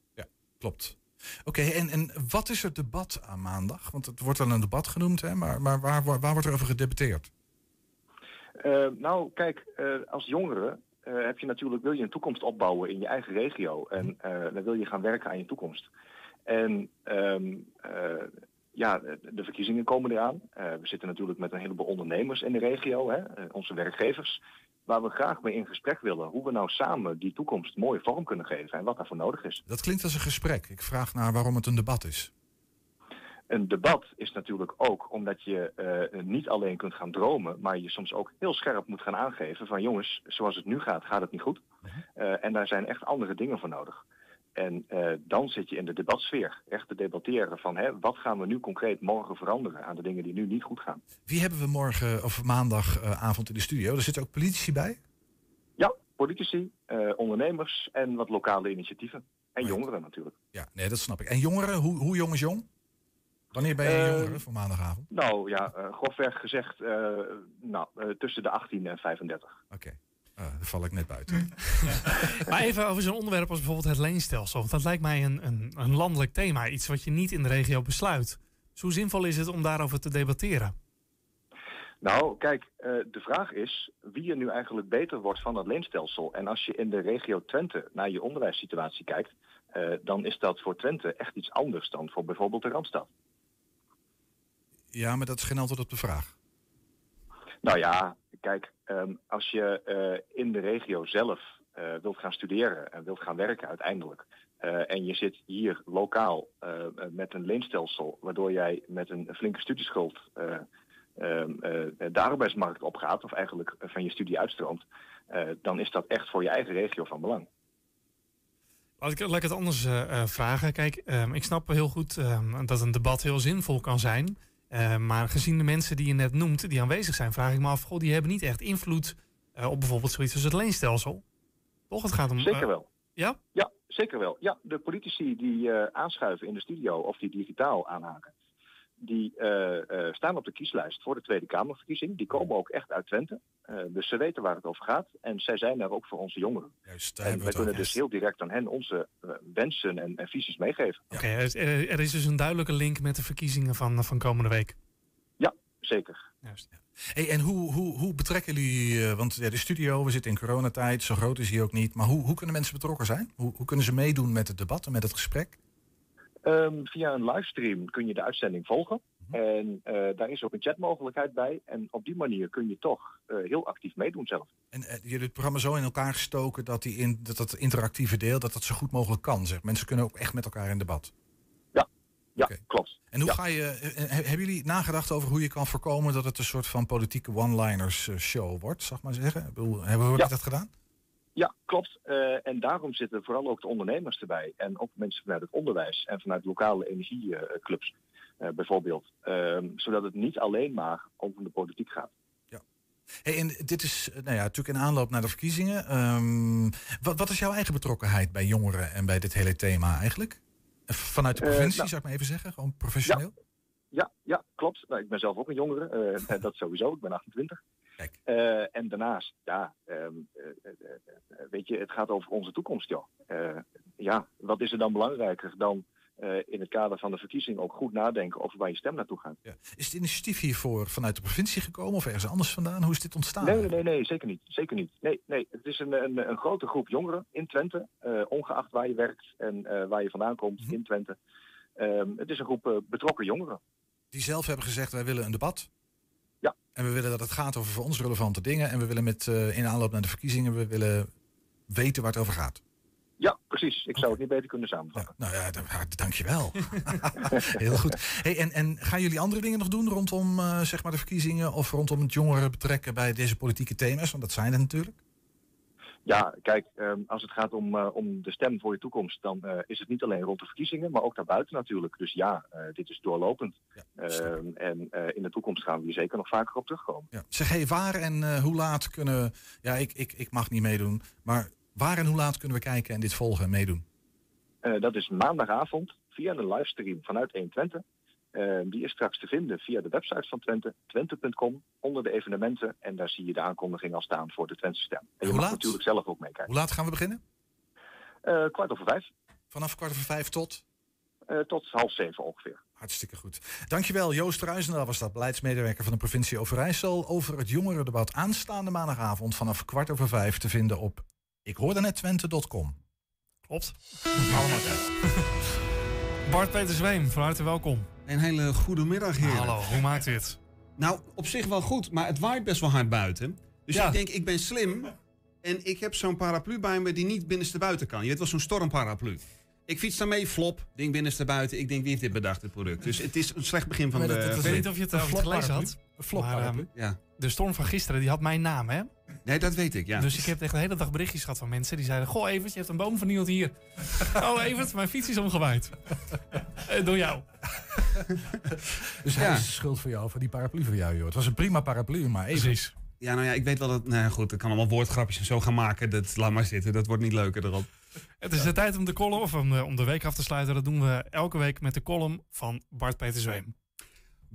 Klopt. Oké, en, en wat is het debat aan maandag? Want het wordt wel een debat genoemd, hè? maar, maar waar, waar, waar wordt er over gedebatteerd? Eh, nou, kijk, eh, als jongere eh, heb je natuurlijk, wil je een toekomst opbouwen in je eigen regio. En eh, dan wil je gaan werken aan je toekomst. En ehm, eh, ja, de, verkiezingen komen eraan. We zitten natuurlijk met een heleboel ondernemers in de regio, hè, onze werkgevers. Waar we graag mee in gesprek willen. Hoe we nou samen die toekomst mooie vorm kunnen geven en wat daarvoor nodig is. Dat klinkt als een gesprek. Ik vraag naar waarom het een debat is. Een debat is natuurlijk ook omdat je eh, niet alleen kunt gaan dromen, maar je soms ook heel scherp moet gaan aangeven van jongens, zoals het nu gaat, gaat het niet goed. Eh, en daar zijn echt andere dingen voor nodig. En eh, dan zit je in de debatsfeer, echt te debatteren van hè, wat gaan we nu concreet morgen veranderen aan de dingen die nu niet goed gaan. Wie hebben we morgen of maandagavond in de studio? Er zitten ook politici bij? Ja, politici, eh, ondernemers en wat lokale initiatieven. En jongeren natuurlijk. Ja, nee, dat snap ik. En jongeren, hoe, hoe jong is jong? Wanneer ben je Eh, jongere voor maandagavond? Nou ja, eh, grofweg gezegd, eh, nou, eh, tussen de 18 en 35. Oké. Ah, daar val ik net buiten. Maar even over zo'n onderwerp als bijvoorbeeld het leenstelsel. Want dat lijkt mij een, een, een landelijk thema. Iets wat je niet in de regio besluit. Dus hoe zinvol is het om daarover te debatteren? Nou, kijk, eh, de vraag is wie er nu eigenlijk beter wordt van dat leenstelsel. En als je in de regio Twente naar je onderwijssituatie kijkt, eh, dan is dat voor Twente echt iets anders dan voor bijvoorbeeld de Randstad. Ja, maar dat is geen antwoord op de vraag. Nou ja, kijk, ehm, als je eh, in de regio zelf eh, wilt gaan studeren en wilt gaan werken uiteindelijk. eh, en je zit hier lokaal met een leenstelsel, waardoor jij met een flinke studieschuld eh, ehm, eh, de arbeidsmarkt opgaat, of eigenlijk van je studie uitstroomt, dan is dat echt voor je eigen regio van belang. Laat ik, laat ik het anders vragen. Kijk, ehm, ik snap heel goed dat een debat heel zinvol kan zijn. Eh, maar gezien de mensen die je net noemt, die aanwezig zijn, vraag ik me af, goh, die hebben niet echt invloed eh, op bijvoorbeeld zoiets als het leenstelsel. Toch? Het gaat om. Zeker eh, wel. Ja? Ja, zeker wel. Ja, de politici die aanschuiven in de studio of die digitaal aanhaken, die eh, eh, staan op de kieslijst voor de Tweede Kamerverkiezing. Die komen ook echt uit Twente. Eh, dus ze weten waar het over gaat. En zij zijn er ook voor onze jongeren. Juist, en wij kunnen dus heel direct aan hen onze wensen en, en visies meegeven. Oké, er, er- er is dus een duidelijke link met de verkiezingen van, van komende week. Ja, zeker. Juist. Hey, en hoe, hoe, hoe betrekken jullie, want ja, de studio, we zitten in coronatijd, zo groot is hij ook niet. Maar hoe, hoe kunnen mensen betrokken zijn? Hoe, hoe kunnen ze meedoen met het debat en met het gesprek? Ehm, via een livestream kun je de uitzending volgen. En eh, daar is ook een chatmogelijkheid bij. En op die manier kun je toch eh, heel actief meedoen zelf. En eh, jullie het programma zo in elkaar gestoken dat, die in, dat dat interactieve deel dat dat zo goed mogelijk kan. Zeg. Mensen kunnen ook echt met elkaar in debat. Ja, klopt. En hoe ga je, hebben jullie nagedacht over hoe je kan voorkomen dat het een soort van politieke one-liners show wordt, zeg maar zeggen? Ik bedoel, Hebben we Ja. dat gedaan? Ja, klopt. Eh, en daarom zitten vooral ook de ondernemers erbij. En ook mensen vanuit het onderwijs en vanuit lokale energieclubs eh, bijvoorbeeld. Ehm, zodat het niet alleen maar over de politiek gaat. Hey, en dit is eh, nou ja, natuurlijk in aanloop naar de verkiezingen. Ehm, wat, wat is jouw eigen betrokkenheid bij jongeren en bij dit hele thema eigenlijk? Vanuit de provincie, nou. zou ik maar even zeggen, gewoon professioneel? Ja, ja klopt. Nou, ik ben zelf ook een jongere. dat sowieso. Ik ben 28. Eh, en daarnaast, ja, ehm, eh, eh, weet je, het gaat over onze toekomst, joh. Ja, wat is er dan belangrijker dan in het kader van de verkiezing ook goed nadenken over waar je stem naartoe gaat? Is het initiatief hiervoor vanuit de provincie gekomen of ergens anders vandaan? Hoe is dit ontstaan? Nee, nee, nee, nee, zeker niet. Zeker niet. Nee, nee. Het is een, een, een grote groep jongeren in Twente, ongeacht waar je werkt en waar je vandaan komt Mhm. in Twente. Ehm, het is een groep betrokken jongeren. Die zelf hebben gezegd, wij willen een debat. En we willen dat het gaat over voor ons relevante dingen. En we willen met, eh, in aanloop naar de verkiezingen, we willen weten waar het over gaat. Ja, precies. Ik zou het niet beter kunnen samenvatten. Nou ja, dan- ja, dankjewel. Heel goed. Hey, en, en gaan jullie andere dingen nog doen rondom eh, zeg maar de verkiezingen of rondom het jongeren betrekken bij deze politieke thema's? Want dat zijn er natuurlijk. Ja, kijk, ehm, als het gaat om, eh, om de stem voor je toekomst, dan eh, is het niet alleen rond de verkiezingen, maar ook daarbuiten natuurlijk. Dus ja, eh, dit is doorlopend. Ehm, en in de toekomst gaan we hier zeker nog vaker op terugkomen. Ja. Zeg, hey, waar en hoe laat kunnen... Ja, ik, ik, ik mag niet meedoen. Maar waar en hoe laat kunnen we kijken en dit volgen en meedoen? Dat is maandagavond via een livestream vanuit 120. Ehm, die is straks te vinden via de website van Twente, twente.com, onder de evenementen. En daar zie je de aankondiging al staan voor de Twentse stem. En je Hoe mag laat? natuurlijk zelf ook meekijken. Hoe laat gaan we beginnen? Eh, kwart over vijf. Vanaf kwart over vijf tot? Eh, tot half zeven ongeveer. Hartstikke goed. Dankjewel, Joost Ruizendaal was dat, beleidsmedewerker van de provincie Overijssel... over het jongerendebat aanstaande maandagavond vanaf kwart over vijf te vinden op ikhoordenettwente.com. Klopt. Allemaal kijken. Bart Peter Zweem, van harte welkom. Een hele goede middag, heren. Hallo, hoe maakt u het? Nou, op zich wel goed, maar het waait best wel hard buiten. Dus Ja. ik denk, ik ben slim. En ik heb zo'n paraplu bij me die niet binnenste buiten kan. Je weet wel, zo'n stormparaplu. Ik fiets daarmee, flop, ding binnenste buiten. Ik denk, wie heeft dit bedacht, dit product? Dus het is een slecht begin van Maar de... ik weet niet of je het, Een het flop had. Een flop maar, paraplu. ehm, Ja. De storm van gisteren, die had mijn naam, hè? Nee, dat weet ik, ja. Dus ik heb echt de hele dag berichtjes gehad van mensen die zeiden... Goh, Evert, je hebt een boom vernield hier. oh, Evert, mijn fiets is omgewaaid. Eh, Door jou. Dus hij Ja. is de schuld voor jou, voor die paraplu voor jou, joh. Het was een prima paraplu, maar even... Precies. Ja, nou ja, ik weet wel dat... Nou ja, goed, ik kan allemaal woordgrapjes en zo gaan maken. Dat, laat maar zitten, dat wordt niet leuker erop. Het is de tijd om de column, of om de, om de week af te sluiten. Dat doen we elke week met de column van Bart Peter Zweem.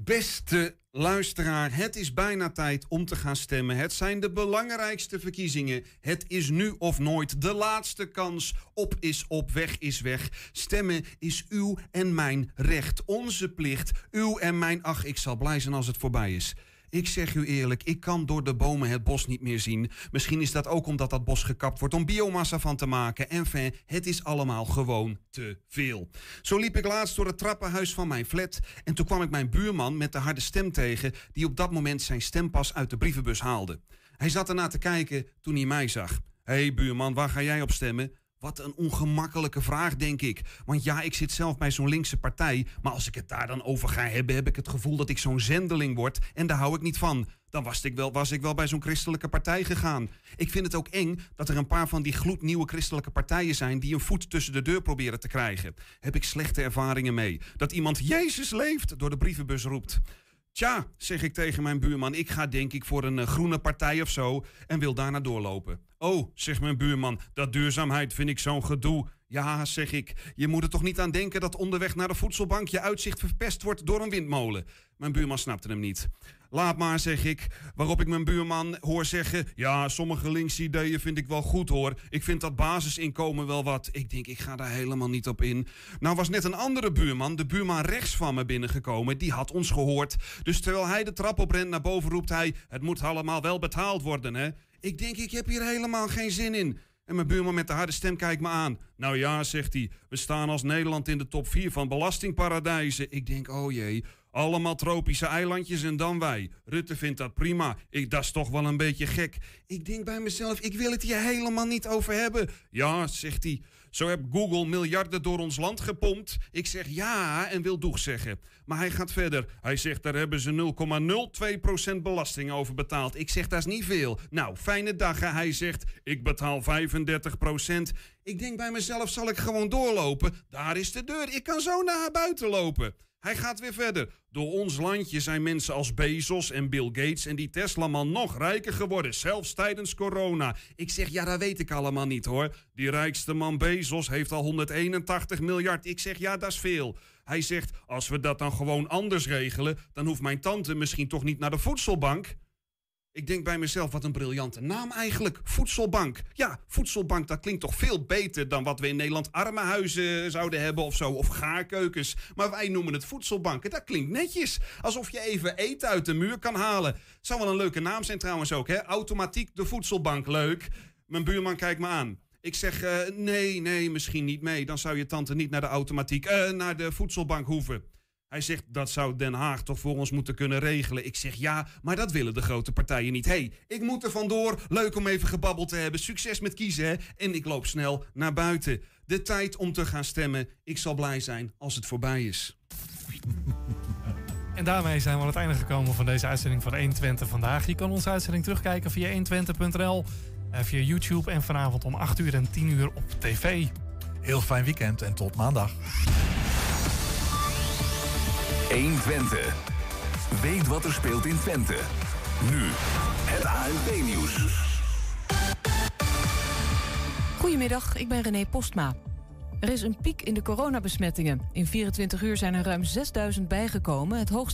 Beste luisteraar, het is bijna tijd om te gaan stemmen. Het zijn de belangrijkste verkiezingen. Het is nu of nooit de laatste kans. Op is op, weg is weg. Stemmen is uw en mijn recht, onze plicht. Uw en mijn, ach, ik zal blij zijn als het voorbij is. Ik zeg u eerlijk, ik kan door de bomen het bos niet meer zien. Misschien is dat ook omdat dat bos gekapt wordt om biomassa van te maken. Enfin, het is allemaal gewoon te veel. Zo liep ik laatst door het trappenhuis van mijn flat en toen kwam ik mijn buurman met de harde stem tegen die op dat moment zijn stempas uit de brievenbus haalde. Hij zat ernaar te kijken toen hij mij zag. Hey, buurman, waar ga jij op stemmen? Wat een ongemakkelijke vraag, denk ik. Want ja, ik zit zelf bij zo'n linkse partij. Maar als ik het daar dan over ga hebben, heb ik het gevoel dat ik zo'n zendeling word. En daar hou ik niet van. Dan was ik wel, was ik wel bij zo'n christelijke partij gegaan. Ik vind het ook eng dat er een paar van die gloednieuwe christelijke partijen zijn. die een voet tussen de deur proberen te krijgen. Heb ik slechte ervaringen mee. Dat iemand Jezus leeft door de brievenbus roept. Tja, zeg ik tegen mijn buurman, ik ga denk ik voor een eh, groene partij of zo en wil daarna doorlopen. Oh, zegt mijn buurman, dat duurzaamheid vind ik zo'n gedoe. Ja, zeg ik, je moet er toch niet aan denken dat onderweg naar de voedselbank je uitzicht verpest wordt door een windmolen. Mijn buurman snapte hem niet. Laat maar, zeg ik. Waarop ik mijn buurman hoor zeggen: Ja, sommige linkse ideeën vind ik wel goed hoor. Ik vind dat basisinkomen wel wat. Ik denk, ik ga daar helemaal niet op in. Nou was net een andere buurman, de buurman rechts van me binnengekomen. Die had ons gehoord. Dus terwijl hij de trap oprent naar boven, roept hij: Het moet allemaal wel betaald worden, hè? Ik denk, ik heb hier helemaal geen zin in. En mijn buurman met de harde stem kijkt me aan. Nou ja, zegt hij, we staan als Nederland in de top 4 van belastingparadijzen. Ik denk, oh jee, allemaal tropische eilandjes en dan wij. Rutte vindt dat prima. Ik, dat is toch wel een beetje gek. Ik denk bij mezelf, ik wil het hier helemaal niet over hebben. Ja, zegt hij, zo heb Google miljarden door ons land gepompt. Ik zeg ja en wil doeg zeggen. Maar hij gaat verder. Hij zegt, daar hebben ze 0,02% belasting over betaald. Ik zeg, dat is niet veel. Nou, fijne dag. hè. Hij zegt, ik betaal 35%. Ik denk bij mezelf, zal ik gewoon doorlopen? Daar is de deur. Ik kan zo naar buiten lopen. Hij gaat weer verder. Door ons landje zijn mensen als Bezos en Bill Gates en die Tesla-man nog rijker geworden, zelfs tijdens corona. Ik zeg, ja, dat weet ik allemaal niet hoor. Die rijkste man Bezos heeft al 181 miljard. Ik zeg, ja, dat is veel. Hij zegt, als we dat dan gewoon anders regelen, dan hoeft mijn tante misschien toch niet naar de voedselbank. Ik denk bij mezelf, wat een briljante naam eigenlijk. Voedselbank. Ja, voedselbank, dat klinkt toch veel beter dan wat we in Nederland armenhuizen zouden hebben of zo. Of gaarkeukens. Maar wij noemen het voedselbanken. Dat klinkt netjes. Alsof je even eten uit de muur kan halen. Zou wel een leuke naam zijn trouwens ook, hè? Automatiek de voedselbank. Leuk. Mijn buurman kijkt me aan. Ik zeg, eh, nee, nee, misschien niet mee. Dan zou je tante niet naar de automatiek, eh, naar de voedselbank hoeven. Hij zegt, dat zou Den Haag toch voor ons moeten kunnen regelen. Ik zeg, ja, maar dat willen de grote partijen niet. Hé, hey, ik moet er vandoor. Leuk om even gebabbeld te hebben. Succes met kiezen, hè. En ik loop snel naar buiten. De tijd om te gaan stemmen. Ik zal blij zijn als het voorbij is. En daarmee zijn we aan het einde gekomen van deze uitzending van 120 vandaag. Je kan onze uitzending terugkijken via 120.nl, eh, via YouTube en vanavond om 8 uur en 10 uur op tv. Heel fijn weekend en tot maandag. 120. Weet wat er speelt in Twente. Nu het ANP-nieuws. Goedemiddag, ik ben René Postma. Er is een piek in de coronabesmettingen. In 24 uur zijn er ruim 6000 bijgekomen, het hoogste